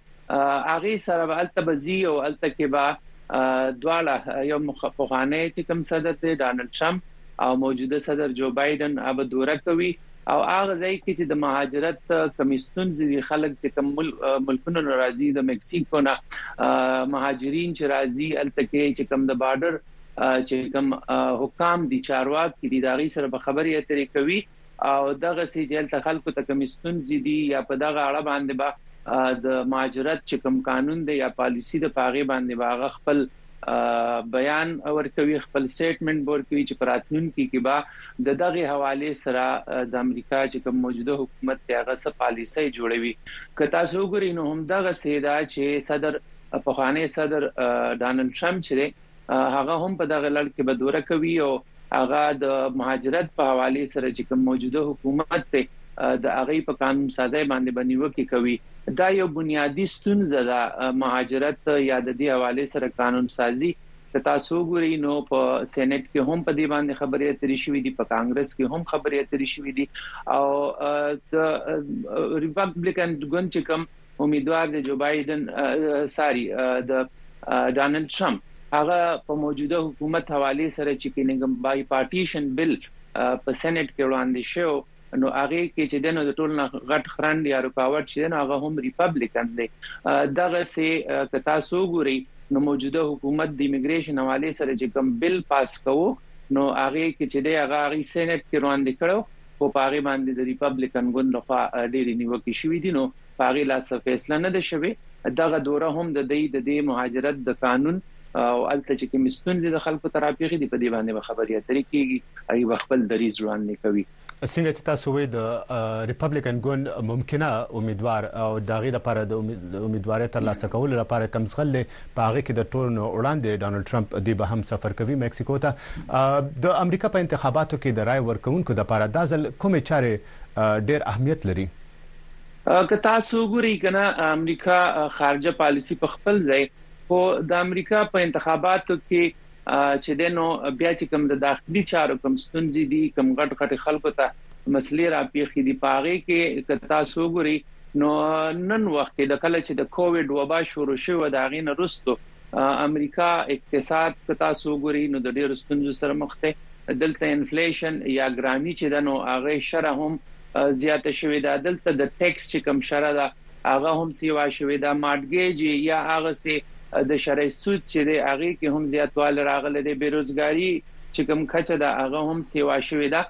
هغه سره به الته بزي او الته کې به دواړه یو مخفقانه چې کوم صدر دی ډانلډ ترامپ او موجوده صدر جو بایدن هغه دوره کوي او هغه ځای کې چې د مهاجرت کمیسیون ځي خلک چې کوم ملکونو ناراضي د مکسیکو نه مهاجرین چې راځي الته کې چې کوم د بارډر چې کوم حکام دي چارواکي دي دا غي سره خبرې اترې کوي او دغسې چې هلته خلکو ته کومې ستونزې دي یا په دغه اړه باندې به د مهاجرت چې کوم قانون دی یا پالیسي د پاغه باندې باغه خپل بیان ورکوي خپل سټیټمنټ ورکوي چې پراتلونکي کې به د دغه حواله سره د امریکا چې کوم موجوده حکومت ته هغه څه پالیسي جوړوي که تاسو وګورئ نو هم دغه سیدا چې صدر په خانه صدر ډانلډ ټرمپ چې هغه هم په دغه لړ کې به دوره کوي او هغه د مهاجرت په حواله سره چې کوم موجوده حکومت ته د هغه په قانون سازي باندې بنیوکي کوي دا یو بنیادی ستونزه ده مهاجرت یا د دې حواله سره قانون سازي که تاسو ګورئ نو په سېنات کې هم په دې باندې خبرې اترې شوې دي په کانګرس کې هم خبرې اترې شوې دي او د ریپابلیکن ګوند چې کوم امیدوار دی جوبایډن ساري د ډانلډ ټرمپ هغه په موجوده حکومت حواله سره چې کینګم بای پارټیشن بل په سېنات کې وړاندې شو نو هغه کې چې دنو د ټولنا غټ خرند یا رکاوټ چې دنو هغه هم ریپبلیکن دی دغه سي کتا سو ګوري نو موجوده حکومت د ایمګریشن حواله سره چې کوم بل پاس کوو نو هغه کې چې دی هغه غي سېنات کې روان دي کړو خو په هغې باندې د ریپبلکن ګوند له خوا ډېرې نیوکې شوې دي نو په هغې لا څه فیصله نه ده شوې. دغه دوره هم د دوی د دې مهاجرت د قانون او هلته چې کومې ستونزې د خلکو ته راپېښې دي په دې باندې به خبرې اترې کېږي او یوه خپل دریځ وړاندې کوي. څنګه چې تاسو وایئ د ریپبلکن ګوند ممکنه امیدوار او د هغې لپاره د امیدوارۍ ترلاسه کولو لپاره کم زغل دی په هغه کې د ټول نو وړاندې ډونالد ټرمپ دی به هم سفر کوي مکسیکو ته د امریکا په انتخاباتو کې د رای ورکونکو لپاره دا ځل کومې چارې ډېر اهمیت لري که تاسو وګورئ کنه امریکا خارجه پالیسی په خپل ځای خو د امریکا په انتخاباتو کې چې د نو بیا چې کوم د داخلي چارو کوم ستونزې دي کوم غټ غټ خلکو ته مسلې را پیخې دي پاغه کې کتا سوګوري نو نن وخت د کله چې د کووډ وبا شروع شوه دا غي نه رستو امریکا اقتصاد کتا سوګوري نو د ډېر ستونزو سره مخ ته دلته انفلیشن یا ګرامي چې د نو هغه شره هم زیاته شوې ده دلته د ټیکس چې کم شره ده هغه هم سیوا شوې ده، مارټګیج یا هغه څه د شرعي سود چې دی هغې کې هم زیاتوالی راغلی دی، بېروزګاري چې کوم کچه ده هغه هم سیوا شوې ده،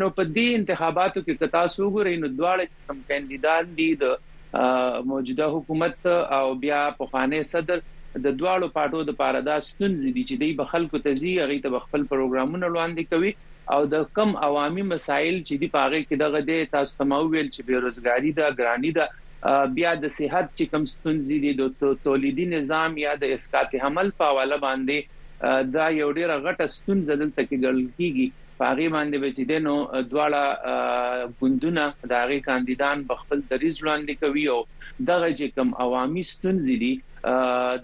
نو په دې انتخاباتو کې که تاسو وګورئ نو دواړه چې کوم کاندیدان دي د موجوده حکومت او بیا پخوانی صدر د دواړو پارټو لپاره دا ستونزې دي چې دوی به خلکو ته ځي، هغوی ته به خپل پروګرامونه وړاندې کوي، او د کوم عوامي مسایل چې دي په هغه کې دغه دی تاسو ته ما ویل چې بیروزګاری ده ګرانی ده بیا د صحت چې کوم ستونزې دي د تولیدي نظام یا د اسقاط حمل په حواله باندې دا یو ډیر غټه ستونزه دلته کې ګړل کیږي پاغي باندې به چې دینو دواړه ګوندونه د هغه کاندیدان په خپل دریز وړاندې کوي او دغه چې کوم عوامي ستونزې دي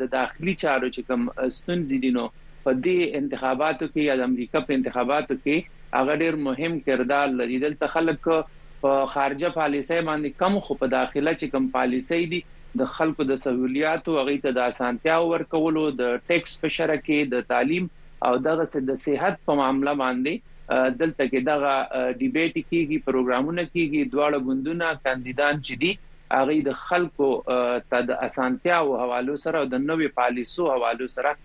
د داخلي چارو چې کوم ستونزې دي نو په دې انتخاباتو کې یا د امریکا په انتخاباتو کې هغه ډیر مهم کردار لري دلته خلک په خارجه پالیسۍ باندې کم خو په داخله چې کم پالیسۍ دي د خلکو د سهولیاتو هغه ته د اسانتیاو ورکولو د ټیکس په شرکه د تعلیم او دغه څه د صحت په معاملې باندې دلته کې دغه ډیبیټ کیږي پروګرامونه کیږي دواړه ګوندونه کاندیدان چې دي هغه د خلکو ته د اسانتیا او حوالو سره د نوې پالیسو حوالو سره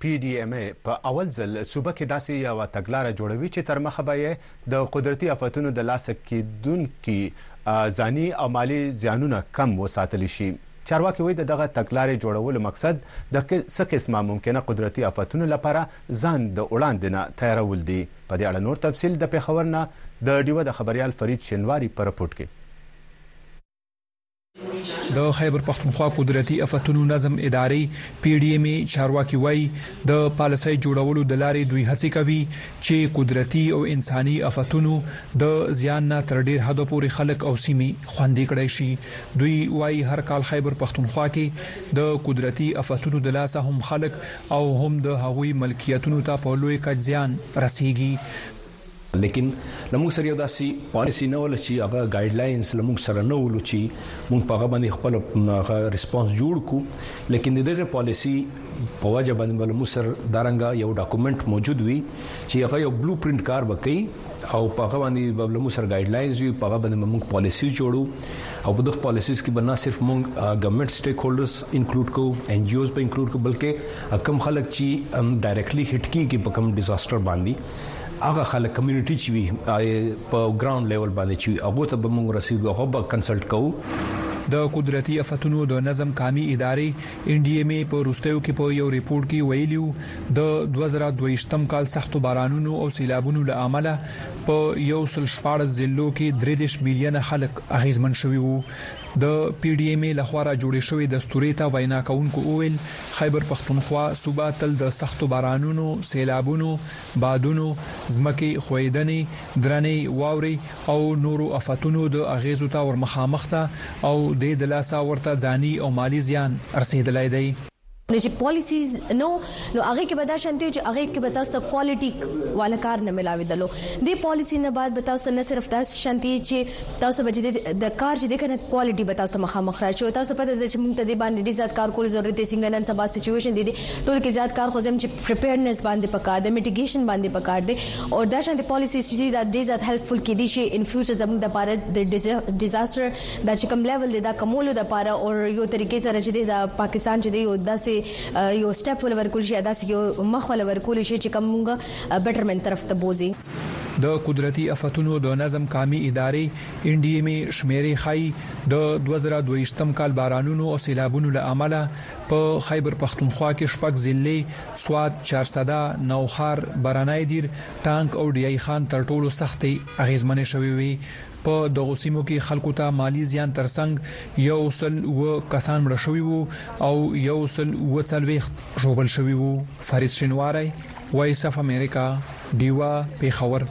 پي ډي ایم اې په اول ځل صوبه کې داسې یوه تګلاره جوړوي چې تر مخه به یې د قدرتي افتونو د لاسه کېدونکي ځاني او مالي زیانونه کم وساتل شي. چارواکي وایي د دغه تګلارې جوړولو مقصد د څه قسمه ممکنه قدرتي افتونو لپاره ځان د وړاندې نه تیارول دي. په دې اړه نور تفصیل د پېښور نه د ډیوه د خبریال فرید شینواري په رپوټ کې. د خیبر پښتونخوا قدرتي افتونو نظم ادارې پی ډی ایم چارواکي وایي د پالیسۍ جوړولو د لارې دوی هڅې کوي چې قدرتي او انساني افتونو د زیان نه تر ډیر حد پورې خلک او سیمې خوندي کړای شي دوی وایي هر کال خیبر پښتونخوا کې د قدرتي افتونو د لاسه هم خلک او هم د هغوی ملکیتونو ته په لوی کچ زیان رسیږي لیکن له موږ سره یو داسې پالیسی نه ول چې هغه ګایډ لاینز له موږ سره نه ول چې موږ په هغه باندې خپل هغه ریسپانس جوړ کو لیکن دغه پالیسی په وجه باندې بل موږ سره دارنګ یو ډاکومېنټ موجود وي چې هغه یو بلو پرینټ کار وکړي او په هغه باندې بل موږ سره ګایډ لاینز وي په هغه باندې موږ پالیسی جوړو او په دغه پالیسیز کې به نه صرف موږ ګورنمنت سټیک هولډرز انکلوډ کو ان جی اوز به انکلوډ کو بلکې کم خلک چې ډایرکټلی هټ کیږي په کم ډیزاستر باندې هغه خلک کمیونټي چې وي په ګراوند لیول باندې چې هغه ته به موږ رسیدو هغه به کنسلټ کوو د قدرتي افتونو د نظم قامي ادارې ان ډي ایم ای په روستیو کې په یو ریپورت کې ویلي وو د 2022 کال سختو بارانونو او سیلابونو له امله په 114 ضلعو کې 33 میلیونه خلک اغیزمن شوي وو د پی ډي ایم ای لخوا را جوړې شوې دستورې ته وینا کوونکو وویل خیبر پښتونخوا صوبه تل د سختو بارانونو، سېلابونو، بادونو، ځمکې ښویدنې، درنې واورې او نورو افتونو د اغېزو ته ورمخامخ ده او دې د لاسه ورته ځاني او مالي زیان رسېدلی دی. نو چې پالیسیز نه وو نو هغه کې به دا شانتې وو چې هغه کې به تاسو ته کوالټي واله کار نه ملاوېدلو. دې پالیسي نه بعد به تاسو ته نه صرف دا شانتې چې تاسو به چې د کار چې دی کنه کوالټي به تاسو مخامخ راشي او تاسو پته ده چې موږ ته دی باندې ډیر زیات کار کول ضرورت دی څنګه نن سبا سچويشن دی دی ټول کې زیات کار خو زم چې پریپیرنس باندې پکار دی میټیګیشن باندې پکار دی او دا شان د پالیسیز چې دا ډیر زیات هیلپفل کې دي شي ان فیوچر زموږ د پاره د ډیزاستر دا چې کوم لیول دی دا کمولو د پاره او یو طریقې سره چې دا پاکستان چې دی یو داسې یو سټپ ولور کول شي داسې یو مخ ولور کول شي چې کومه بیټرمنټ طرف ته بوزي د قدرتي افتونو د نظم قامي ادارې، این ډي ایم ای، شمېرې ښايي د دوه زره دوه ویشت کال بارانونو او سېلابونو له امله په خیبر پښتونخوا کې شپږ ضلعې، سوات، چارسده، نوښار، برنای دیر، ټانک او ډیای خان تر ټولو سختې اغېزمنې شوې وې. په دغو سیمو کې خلکو ته مالي زیان تر څنګ یو سل اووه کسان مړه شوي وو او یو سل اووه څلوېښت ژوبل شوي وو. فرید شینواری، وایس اف امریکا، ډیوه، پېښور.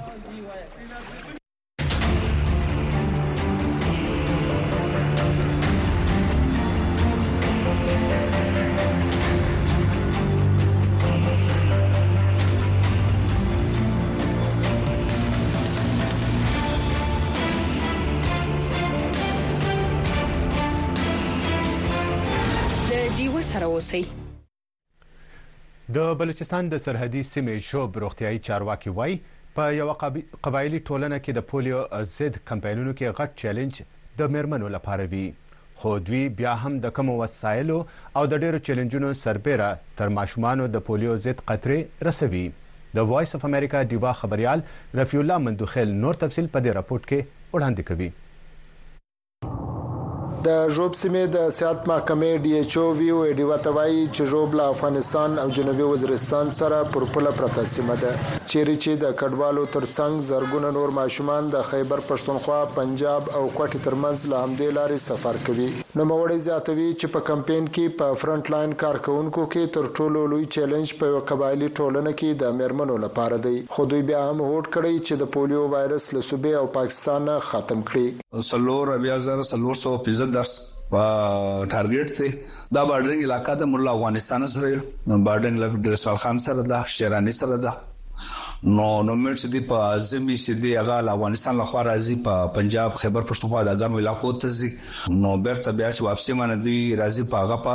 د بلوچستان د سرحدي سیمې ژوب روغتيايي چارواکي وایي په یو قبایلی ټولنه کې د پولیو ضد کمپاینونو کې غټ چیلنج د میرمنو لپاره وي خو دوی بیا هم د کمو وسایلو او د ډېرو چیلنجونو سربېره تر ماشومانو د پولیو ضد قطرې رسوي. د وایس اف امریکا ډیوا خبریال رفیع الله مندوخېل نور تفصیل په دې راپورټ کې وړاندې کوي. د ژوب سیمې د صحت محکمې ډي ایچ او وي او ډیوا ته وایي چې ژوب له افغانستان او جنوبي وزیرستان سره پر پوله پرته سیمه ده چیرې چې د کډوالو ترڅنګ زرګونه نور ماشومان د خیبر پښتونخوا، پنجاب او کوټې ترمنځ له همدې لارې سفر کوي. نوموړی زیاتوي چې په کمپېن کې په فرنټ لاین کارکوونکو کې تر ټولو لوی چېلنج په یوه قبایلي ټولنه کې د مېرمنو لپاره دی، خو دوی بیا هم هوډ کړی چې د پولیو وایرس له صوبې او پاکستان نه ختم کړي. څلور اویا زره څلور سوه پنځه دېرش به ټارګېټ دی، دا بارډرنګ علاقه ده، موږ له افغانستان سره یو، بارډرنګ له ډېرسوال خان سره ده، شېراني سره ده، نو نو مرچ دی په زمي سي دی هغه افغانستان له خوا راځي په پنجاب خیبر پښتونخوا د ګرمو علاقو ته ځي نو بیرته بیا چې واپسی منه دی راځي په هغه په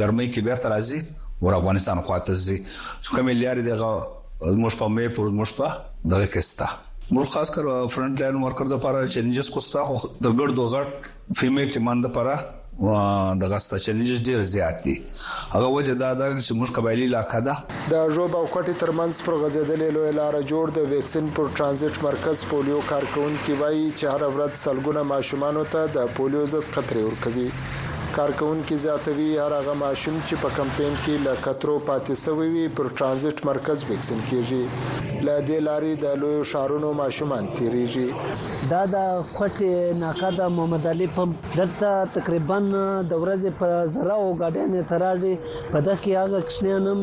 ګرمۍ کې بیرته راځي ور افغانستان خوا ته ځي چې کومې لارې دغه زموږ په مې پر زموږ په دغه کې ستا موږ خاص کر فرنټ لاین ورکر د لپاره چې نجس کوستا خو د ګړدو غټ فیمیل ټیمان د پره د غسته چیلنجز ډیر زیات دي هغه وجه دا ده چې موږ قبایلی علاقه ده د ژوب او کوټې ترمنځ پر غځېدلې لویه لاره جوړ د ویکسین پر ټرانزیټ مرکز پولیو کارکوونکي وایي چې هره ورځ سلګونه ماشومانو ته د پولیو ضد قطرې ورکوي. کارکوونکي زیاتوي، هر هغه ماشوم چې په کمپین کې له قطرو پاتې شوی وي، پر ټرانزیټ مرکز ویکسین کېږي. له دې لارې د لویو ښارونو ماشومان تېرېږي. دا د کوټې ناکه د محمد علي پمپ دلته تقریبا د ورځې په زراو ګاډیانې تراړي په دغه هغه کښنیان هم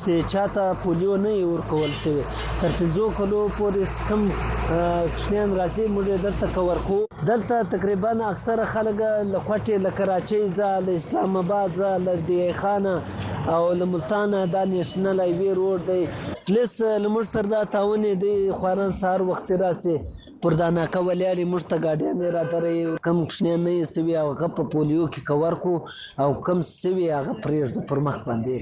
سي چاته پولیو نه ورکول شوی تر 50 کلو پورې کم کښنیان راځي موږ دلته کور کو دلته تقریبا اکثره خلک له کوټې له کراچۍ ځه له اسلام آباد ځه له دی خانه او له ملتانه دا نېشنل هایوي روډ دی پلیس له موږ سره دا تاونې دی خواران سهار وختي راسي پر دا ناکه ولاړې موږ ته ګاډیانې را درې کم کوچنی نه یې سوي هغه په پولیو کې کور کو او کم سوي هغه پرېږدو پر مخ باندې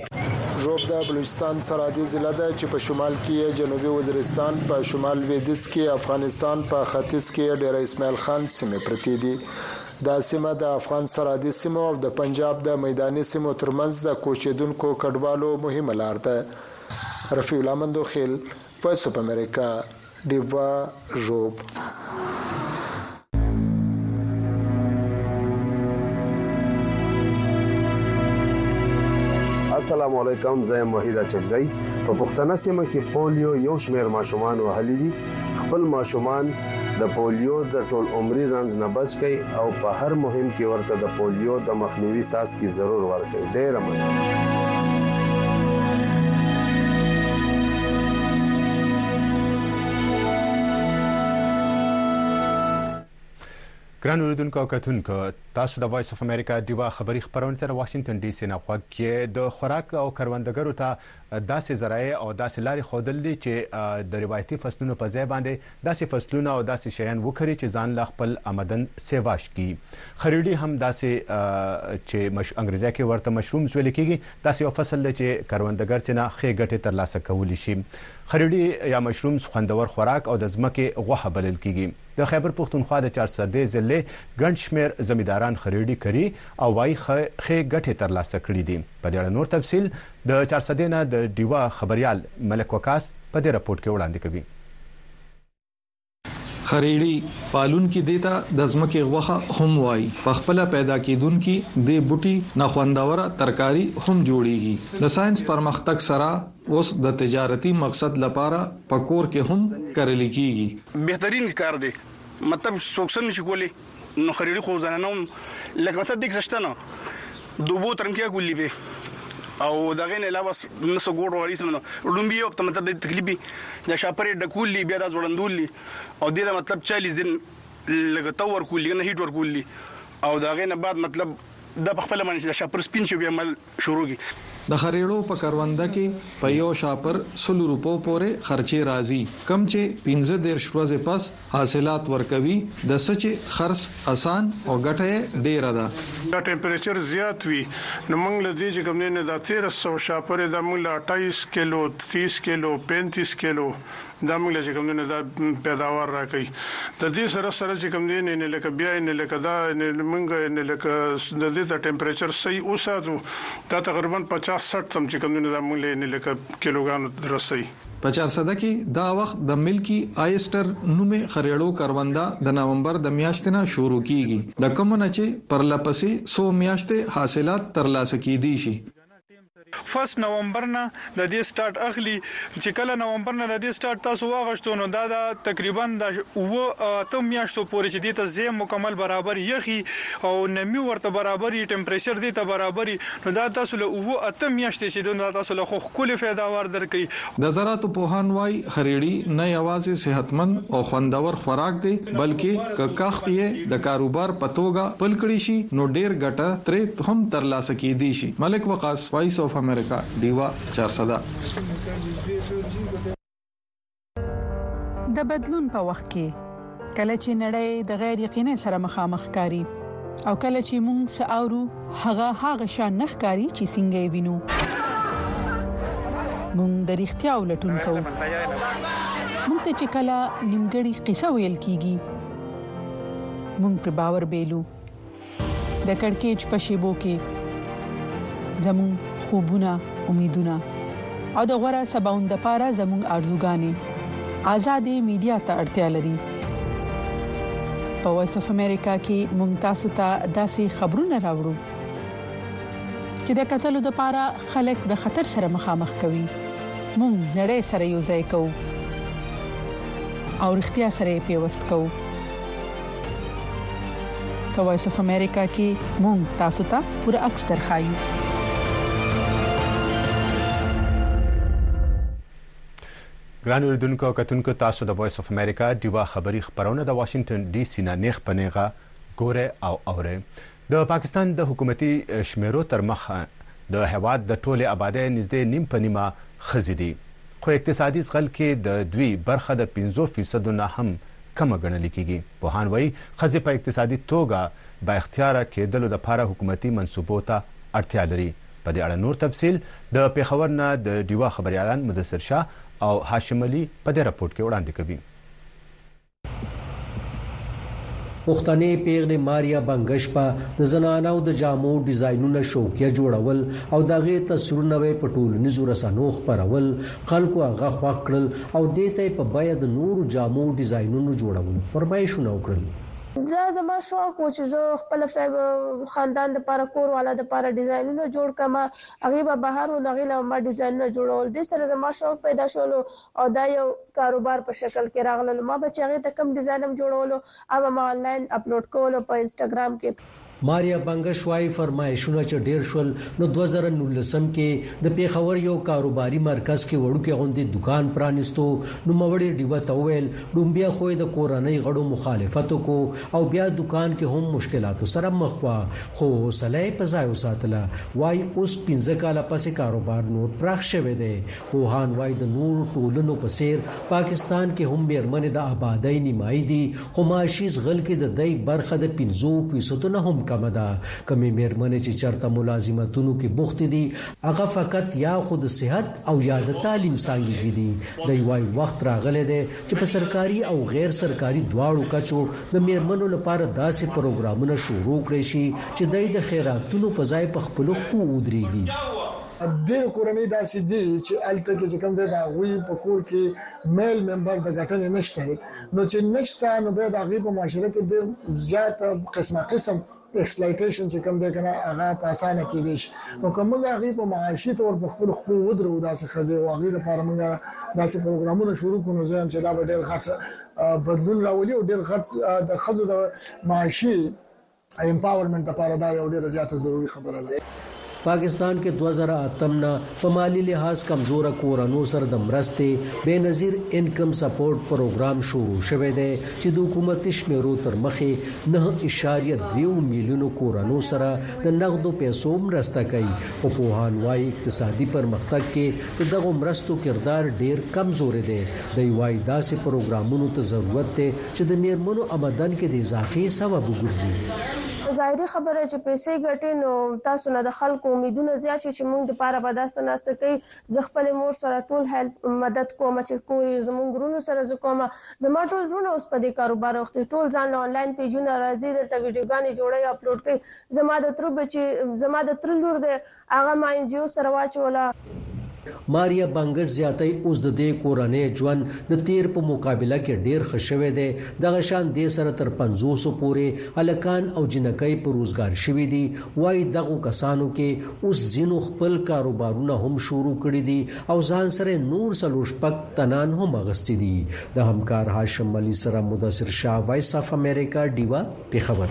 ژوب د بلوچستان سرحدي ضلع ده چې په شمال کې یې جنوبي وزیرستان په شمال لویدیځ کې افغانستان په ختیځ کې یې ډیره اسماعیل خان سیمې پرتې دي دا سیمه د افغان سرحدي سیمو او د پنجاب د میداني سیمو ترمنځ د کوچېدونکو کډوالو مهمه لار ده رفیع الله مندوخېل په سوپ امریکا ډیوه ږوب. السلام علیکم زه یم وحید اچکزی په پښتنه سیمه کې پولیو یو شمیر ماشومان وهلی دي. خپل ماشومان د پولیو د ټول عمري رنځ نه بچ کړئ او په هر مهم کې ورته د پولیو د مخنیوي ساس کې ضرور ورکړئ ډیره مننه ګران اوریدونکو او کتونکو تاسو د وایس اف امریکا دیوا خبری خبرونه تر واشنگټن ډي سي نه خوږ کې د خوراک او کروندګرو ته داسې ذرایع او داسې لارې ښودل دي چې د روایتي فصلونو په ځای باندې داسې فصلونه او داسې شیان وکري چې ځان له خپل امدن سیواش کړي. خریړي هم داسې چې انګریزي کې ورته مشرومز ویل کیږي داسې یو فصل دی چې کروندګر ترې نه ښې ګټې تر لاسه کولی شي. خریړي یا مشرومز خوندور خوراک او د ځمکې غوښه بلل کیږي. د خیبر پښتونخوا د چارسدې ضلعې ګڼ شمیر زمیداران خریړي کري او وایي ښې ګټې تر لاسه کړي دي. په دې اړه نور تفصیل د چارسدې نه د ډیوه خبریال ملک وقاص په دې رپورټ کې وړاندې کوي. خریړي پالونکي دې ته د ځمکې غوښه هم وايي. په خپله پیدا کېدونکي دې بوټي نه خوندوره ترکاري هم جوړېږي. د ساینس پرمختګ سره اوس د تجارتي مقصد لپاره په کور کې هم کرل کېږي. بهترین کار دی مطلب څوک څه نشي کولی. نو خریړي خو زنانه هم لکه مثلا دیک زشته نه دوبو ترمکیا کولی به او دغه نه علاوه نسو ګوډ وړي سمنو ډومبي یو ته مطلب د تکلیفي د شاپرې ډکول لی بیا د ځوړندول لی او دغه مطلب 40 دن لګ تو ور کول نه هیټ ور کول او دغه نه بعد مطلب د خپل منځ د شاپر سپین شو بیا مل شروع کی. د خرېړو په کرونده کې په يو شاپر سلو روپو پورې خرچې راځي کوم چې پنځه دېرش ورځې پس حاصلات ورکوي د څه چې خرڅ اسان او ګټه يې ډېره ده. که ټمپرېچر زيات وي نو موږ له دې چې کوم دی نه دا تېرس سوه شاپرې دا موږ له اټايس کېلو، تيس کېلو، پېنتيس کېلو دا موږ له چې کوم دینه دا پیداوار راکړي د دې سره سره چې کوم دینه نه لکه بیا نه لکه دا نه موږ نه لکه د دې ته ټمپریچر صحیح اوساتو دا تقریبا 50 60 تم چې کوم دینه دا موږ له نه لکه کیلوګانو رسي په چارسده کې دا وخت د ملکي آیسټر نومې خریړو کرونده د نومبر د میاشتې نه شروع کیږي د کوم نه چې پرلپسې څو میاشتې حاصلات ترلاسه کیدی شي. فرسټ نومبر نه د دې سټارټ اخلي چې کله نومبر نه د دې سټارټ تاسو واغشتو نو دا دا تقریبا د اوه اته میاشتو پورې چې دې ته زه مکمل برابر یخي او نمی ورته برابري ټمپریچر دې ته برابري نو دا تاسو له اوه اته میاشتې چې دا تاسو له خو ښکلې فیداوار درکوي د زراعت پوهان وايي، خرېړي نه یوازې صحتمند او خوندور خوراک دی، بلکې که کښت یې د کاروبار په توګه پل کړی شي، نو ډېر ګټه ترې هم ترلاسه کېدی شي. ملک وقاص، وایس اف امریکا، ډیوه، چارسده. د بدلون په وخت کې. کله چې نړۍ د غیر یقیني سره مخامخ کاری او کله چې موږ ساورو هغه هغه شان نخ کاری چې څنګه وینو موږ د اړتیا ولټون کوو موږ ته چې کله نیمګړی قصه ویل کیږي موږ پر باور بیلو د کڑکېچ په شېبو کې زموږ خوبونه، امیدونه او د غوره سباوند لپاره زموږ ارزوګانې ازادې میډیا ته اړتیا لري. په وایس اف امریکا کې موږ تاسو ته داسې خبرونه راوړو چې د کتلو لپاره خلک د خطر سره مخامخ کوي. موږ نړۍ سره یو ځای کوو او رښتیا سره یې پیوست کوو. په وایس اف امریکا کې مونږ تاسو ته پوره عکس درخایو ګران اوریدونکو او کتونکو تاسو د وایس اف امریکا دیوا خبری خبرونه د واشنگټن ډي سي نه نیغ پنیغه ګوره او اوره د پاکستان د حکومتي شمېرو تر مخ د هېواد د ټولې ابادۍ نږدې نیم په نیمه ښځې دي، خو اقتصادي زغل کې د دوی برخه د پنځو فیصدو نه هم کمه ګڼل کېږي. پوهان وايي، ښځې په اقتصادي توګه بااختیاره کېدلو لپاره حکومتي منصوبو ته اړتیا لري. په دې اړه نور تفصیل د پېښور نه د ډیوه خبریالان مدثر شاه او هاشم علي په دې رپورټ کې وړاندې کوي. پښتنې پیغلې ماریا بنګشپا د زنانو د جامو ډیزاینونه شوقیه جوړول او دغه تصویرونه په ټولنیزو رسنیو خپرول خلکو هغه خوښ کړل او دې ته په بیا د نورو جامو ډیزاینونو جوړولو فرمایشونه وکړل دا زما شوق و چې زه خپل خاندان د پاره کور والا د پاره ډیزاینونه جوړ کما هغه به بهر و نغیله ما ډیزاینونه جوړول دې سره زما شوق پیدا شول او دا یو کاروبار په شکل کې راغللو ما به چې هغې ته کوم ډیزاین هم جوړولو هغه به ما انلاین اپلوډ کولو په انسټاګرام کې. ماریا بنګش وايي، فرمایشونه چې ډېر شول نو دوه زره نولسم کې د پېښور یو کاروباري مرکز کې وړوکی غوندې دوکان پرانیستو، نوموړې ډیوه ته وویل، ډومبیا خو یې د کورنۍ غړو مخالفت وکړو او بیا دوکان کې هم مشکلاتو سره مخ وه خو حوصله یې په ځای وساتله، وايي اوس پنځه کاله پسې کاروبار نور پراخ شوی دی. پوهان وايي د نورو ټولنو په څېر پاکستان کې هم مېرمنې د آبادۍ نیمایي دي خو معاشي زغل کې د دوی برخه د پنځو فیصدو نه هم کمه ده. کومې مېرمنې چې چرته ملازمتونو کې بوختې دي هغه فقط یا خو د صحت او یا د تعلیم څانګې کې دي. دوی وايي وخت راغلی دی چې په سرکاري او غیر سرکاري دواړو کچو د مېرمنو لپاره داسې پروګرامونه شروع کړی شي چې دوی د خیراتونو په ځای په خپلو پښو ودرېږي. ډېر کورنۍ داسې دي چې الته کې چې کوم دی د هغوی په کور کې میل ممبر د ګټنې نشته نو چې نشته نو بیا د هغوی په معاشره کې ډېر زیات قسمه قسم ایکسپلایټیشن چې کوم دی کنه هغه په اسانه کې دي نو کوم هغه په معاشي تور په خپل خپل ودرو داسې خزه او هغه لپاره موږ داسې پروګرامونه شروع کړو زم چې دا ډېر غټ بدلون راولي او ډېر غټ د خزو د معاشي ایمپاورمنټ لپاره دا یو ډیره زیاته ضروري خبره ده. پاکستان کې دوه زره اتم نه په مالي لحاظ کمزوره کورنو سره د مرستې بې نظیر انکم سپورټ پروګرام شروع شوی دی چې د حکومتي شمیرو تر مخې نهه اعشاریه دریو میلیونو کورنو سره د نغدو پیسو مرسته کوي خو پوهان وايي اقتصادي پرمختګ کې د دغو مرستو کردار ډیر کمزوری دی دوی وايي داسې پروګرامونو ته ضرورت دی چې د مېرمنو ابدن کې د اضافې سبب وګرځي. خو ظاهري خبره چې پېسې ګټې نو تاسو نه د خلکو اميدونه زيات شي چې مونږ د پاره به دا څه نا څه کوي زه خپلې مور سره ټول هيلپ مدد کوم چې کور يې زمونږ ورونو سره زه کوم زما ټول ورونه اوس په دې کاروبار اخته دي ټول ځان له انلاين پېجونه راځي دلته ويډيوګانې جوړوي اپلوډ کوي زما د تره بچي زما د تره لور دی هغه ما این جی او سره واچوله. ماریا بنګس زیاتوي، اوس د دې کورنۍ ژوند د تېر په مقابله کې ډېر ښه شوی دی، دغه شان دې سره تر پنځوسو پورې هلکان او جینکۍ په روزګار شوي دي، وايي، دغو کسانو کې اوس ځینو خپل کاروبارونه هم شروع کړي دي او ځان سره یې نور څلور شپږ تنان هم اغستي دي. د همکار هاشم علي سره مدثر شاه وایس اف امریکا ډیوه پېښور.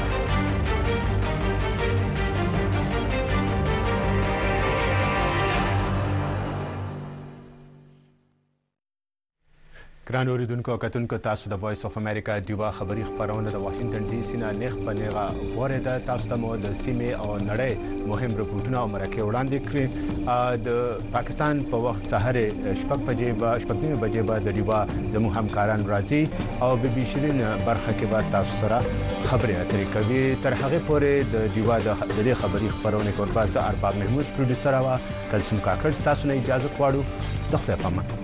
ګران اوریدونکو کتونکو تاسو د وایس اف امریکا دیوا خبری خبرونه د واشنگټن ډي سي نه نخ په نیغه غوړې ده تاسو ته مو د سیمه او نړۍ مهم رپورټونه او مرکه وړاندې کړې د پاکستان په وخت سهار شپږ بجې به شپږ نیمه بجې به د ډیوا زموږ همکاران راځي او بي بي شیرین برخه کې به تاسو سره خبرې اترې کوي تر هغه پورې د ډیوا د دې خبري خبرونه کوربه زه ارباب محمود پروډوسر او کلثوم کاکړ تاسو نه اجازه غواړو د خپل پامه